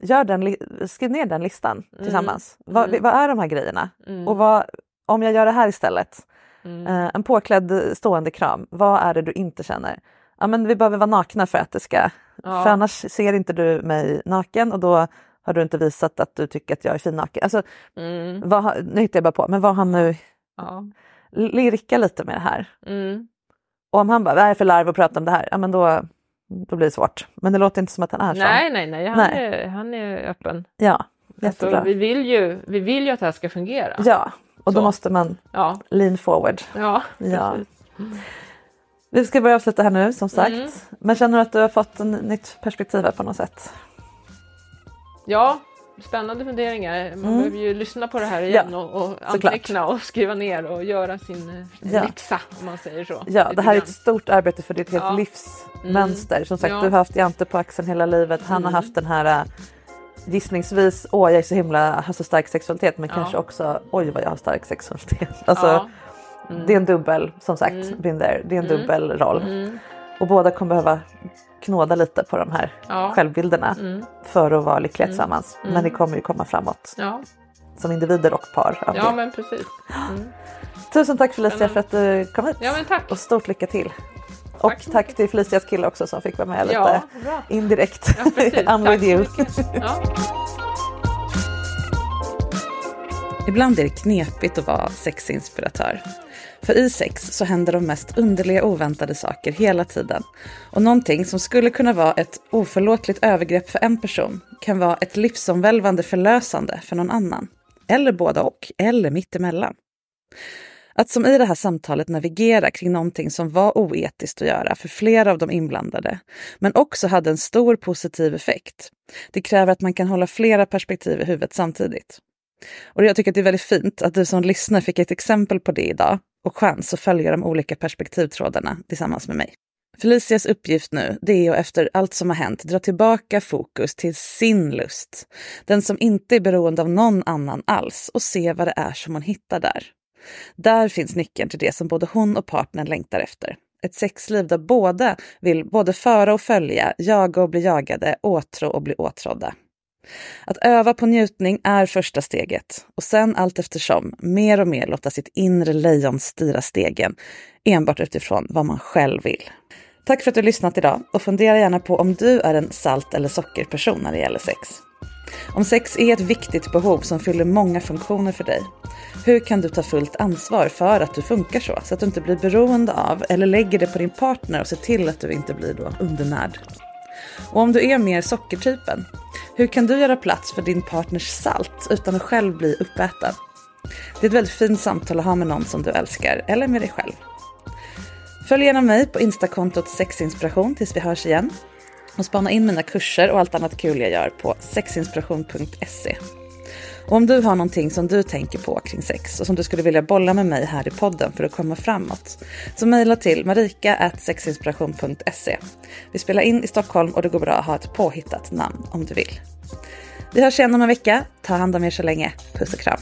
Gör den, skriv ner den listan tillsammans. Vad, Mm. vad är de här grejerna? Mm. Och vad, om jag gör det här istället, Mm. eh, en påklädd stående kram, vad är det du inte känner? Ja, men vi behöver vara nakna för att det ska... För annars ser inte du mig naken och då har du inte visat att du tycker att jag är fin naken. Alltså, Mm. vad, nu hittar jag bara på, men vad han nu Ja. lirka lite med det här. Mm. Och om han bara, vad är det för larv att prata om det här? Ja men då, då blir det svårt. Men det låter inte som att han är så. Nej, nej, nej, han, Nej. Är, han är öppen. Ja, jättebra. Alltså, vi, vill ju, vi vill ju att det här ska fungera. Ja, och då Så. måste man Ja, lean forward. ja, Ja. precis. Vi ska börja avsluta här nu som sagt. Mm. Men känner du att du har fått en nytt perspektiv här på något sätt? Ja, spännande funderingar. Man behöver ju lyssna på det här igen Mm. Ja, och, och anteckna och skriva ner och göra sin eh, Ja. läxa om man säger så. Ja, det här är ett stort arbete för ditt helt Ja. livsmönster. Som sagt, Ja. du har haft Jante på axeln hela livet. Han har Mm. haft den här äh, gissningsvis, åh jag är så himla, har så stark sexualitet men kanske också, oj vad jag har stark sexualitet. [LAUGHS] Alltså. Det är en dubbel, som sagt, Mm. there. det är en dubbel roll. Mm. Och båda kommer behöva knåda lite på de här Ja. självbilderna Mm. för att vara lyckliga tillsammans. Mm. Men ni kommer ju komma framåt Ja. som individer och par. Ja, det. men precis. Mm. Tusen tack Felicia för att du kom hit. Ja, men tack. Och stort lycka till. Och tack till Felicias kille också som fick vara med lite Ja, bra. indirekt. Ja, precis. [LAUGHS] I'm Tack with you. Ja. Ibland är det knepigt att vara sexinspiratör. För i sex så händer de mest underliga oväntade saker hela tiden. Och någonting som skulle kunna vara ett oförlåtligt övergrepp för en person kan vara ett livsomvälvande förlösande för någon annan. Eller båda och, eller mittemellan. Att som i det här samtalet navigera kring någonting som var oetiskt att göra för flera av de inblandade, men också hade en stor positiv effekt. Det kräver att man kan hålla flera perspektiv i huvudet samtidigt. Och jag tycker att det är väldigt fint att du som lyssnar fick ett exempel på det idag och chans att följa de olika perspektivtrådarna tillsammans med mig. Felicias uppgift nu, det är att efter allt som har hänt dra tillbaka fokus till sin lust. Den som inte är beroende av någon annan alls och se vad det är som hon hittar där. Där finns nyckeln till det som både hon och partnern längtar efter. Ett sexliv där båda vill både föra och följa, jaga och bli jagade, åtrå och bli åtrådda. Att öva på njutning är första steget och sen allt eftersom mer och mer låta sitt inre lejon styra stegen enbart utifrån vad man själv vill. Tack för att du lyssnat idag och fundera gärna på om du är en salt eller sockerperson när det gäller sex. Om sex är ett viktigt behov som fyller många funktioner för dig, hur kan du ta fullt ansvar för att du funkar så, så att du inte blir beroende av eller lägger det på din partner och ser till att du inte blir då undernärd? Och om du är mer sockertypen, hur kan du göra plats för din partners salt utan att själv bli uppäten? Det är ett väldigt fint samtal att ha med någon som du älskar eller med dig själv. Följ gärna mig på instakontot sexinspiration tills vi hörs igen. Och spana in mina kurser och allt annat kul jag gör på sexinspiration.se. Och om du har någonting som du tänker på kring sex och som du skulle vilja bolla med mig här i podden för att komma framåt, så mejla till marika.sexinspiration.se. Vi spelar in i Stockholm och det går bra att ha ett påhittat namn om du vill. Vi hörs igen om en vecka. Ta hand om er så länge. Puss och kram.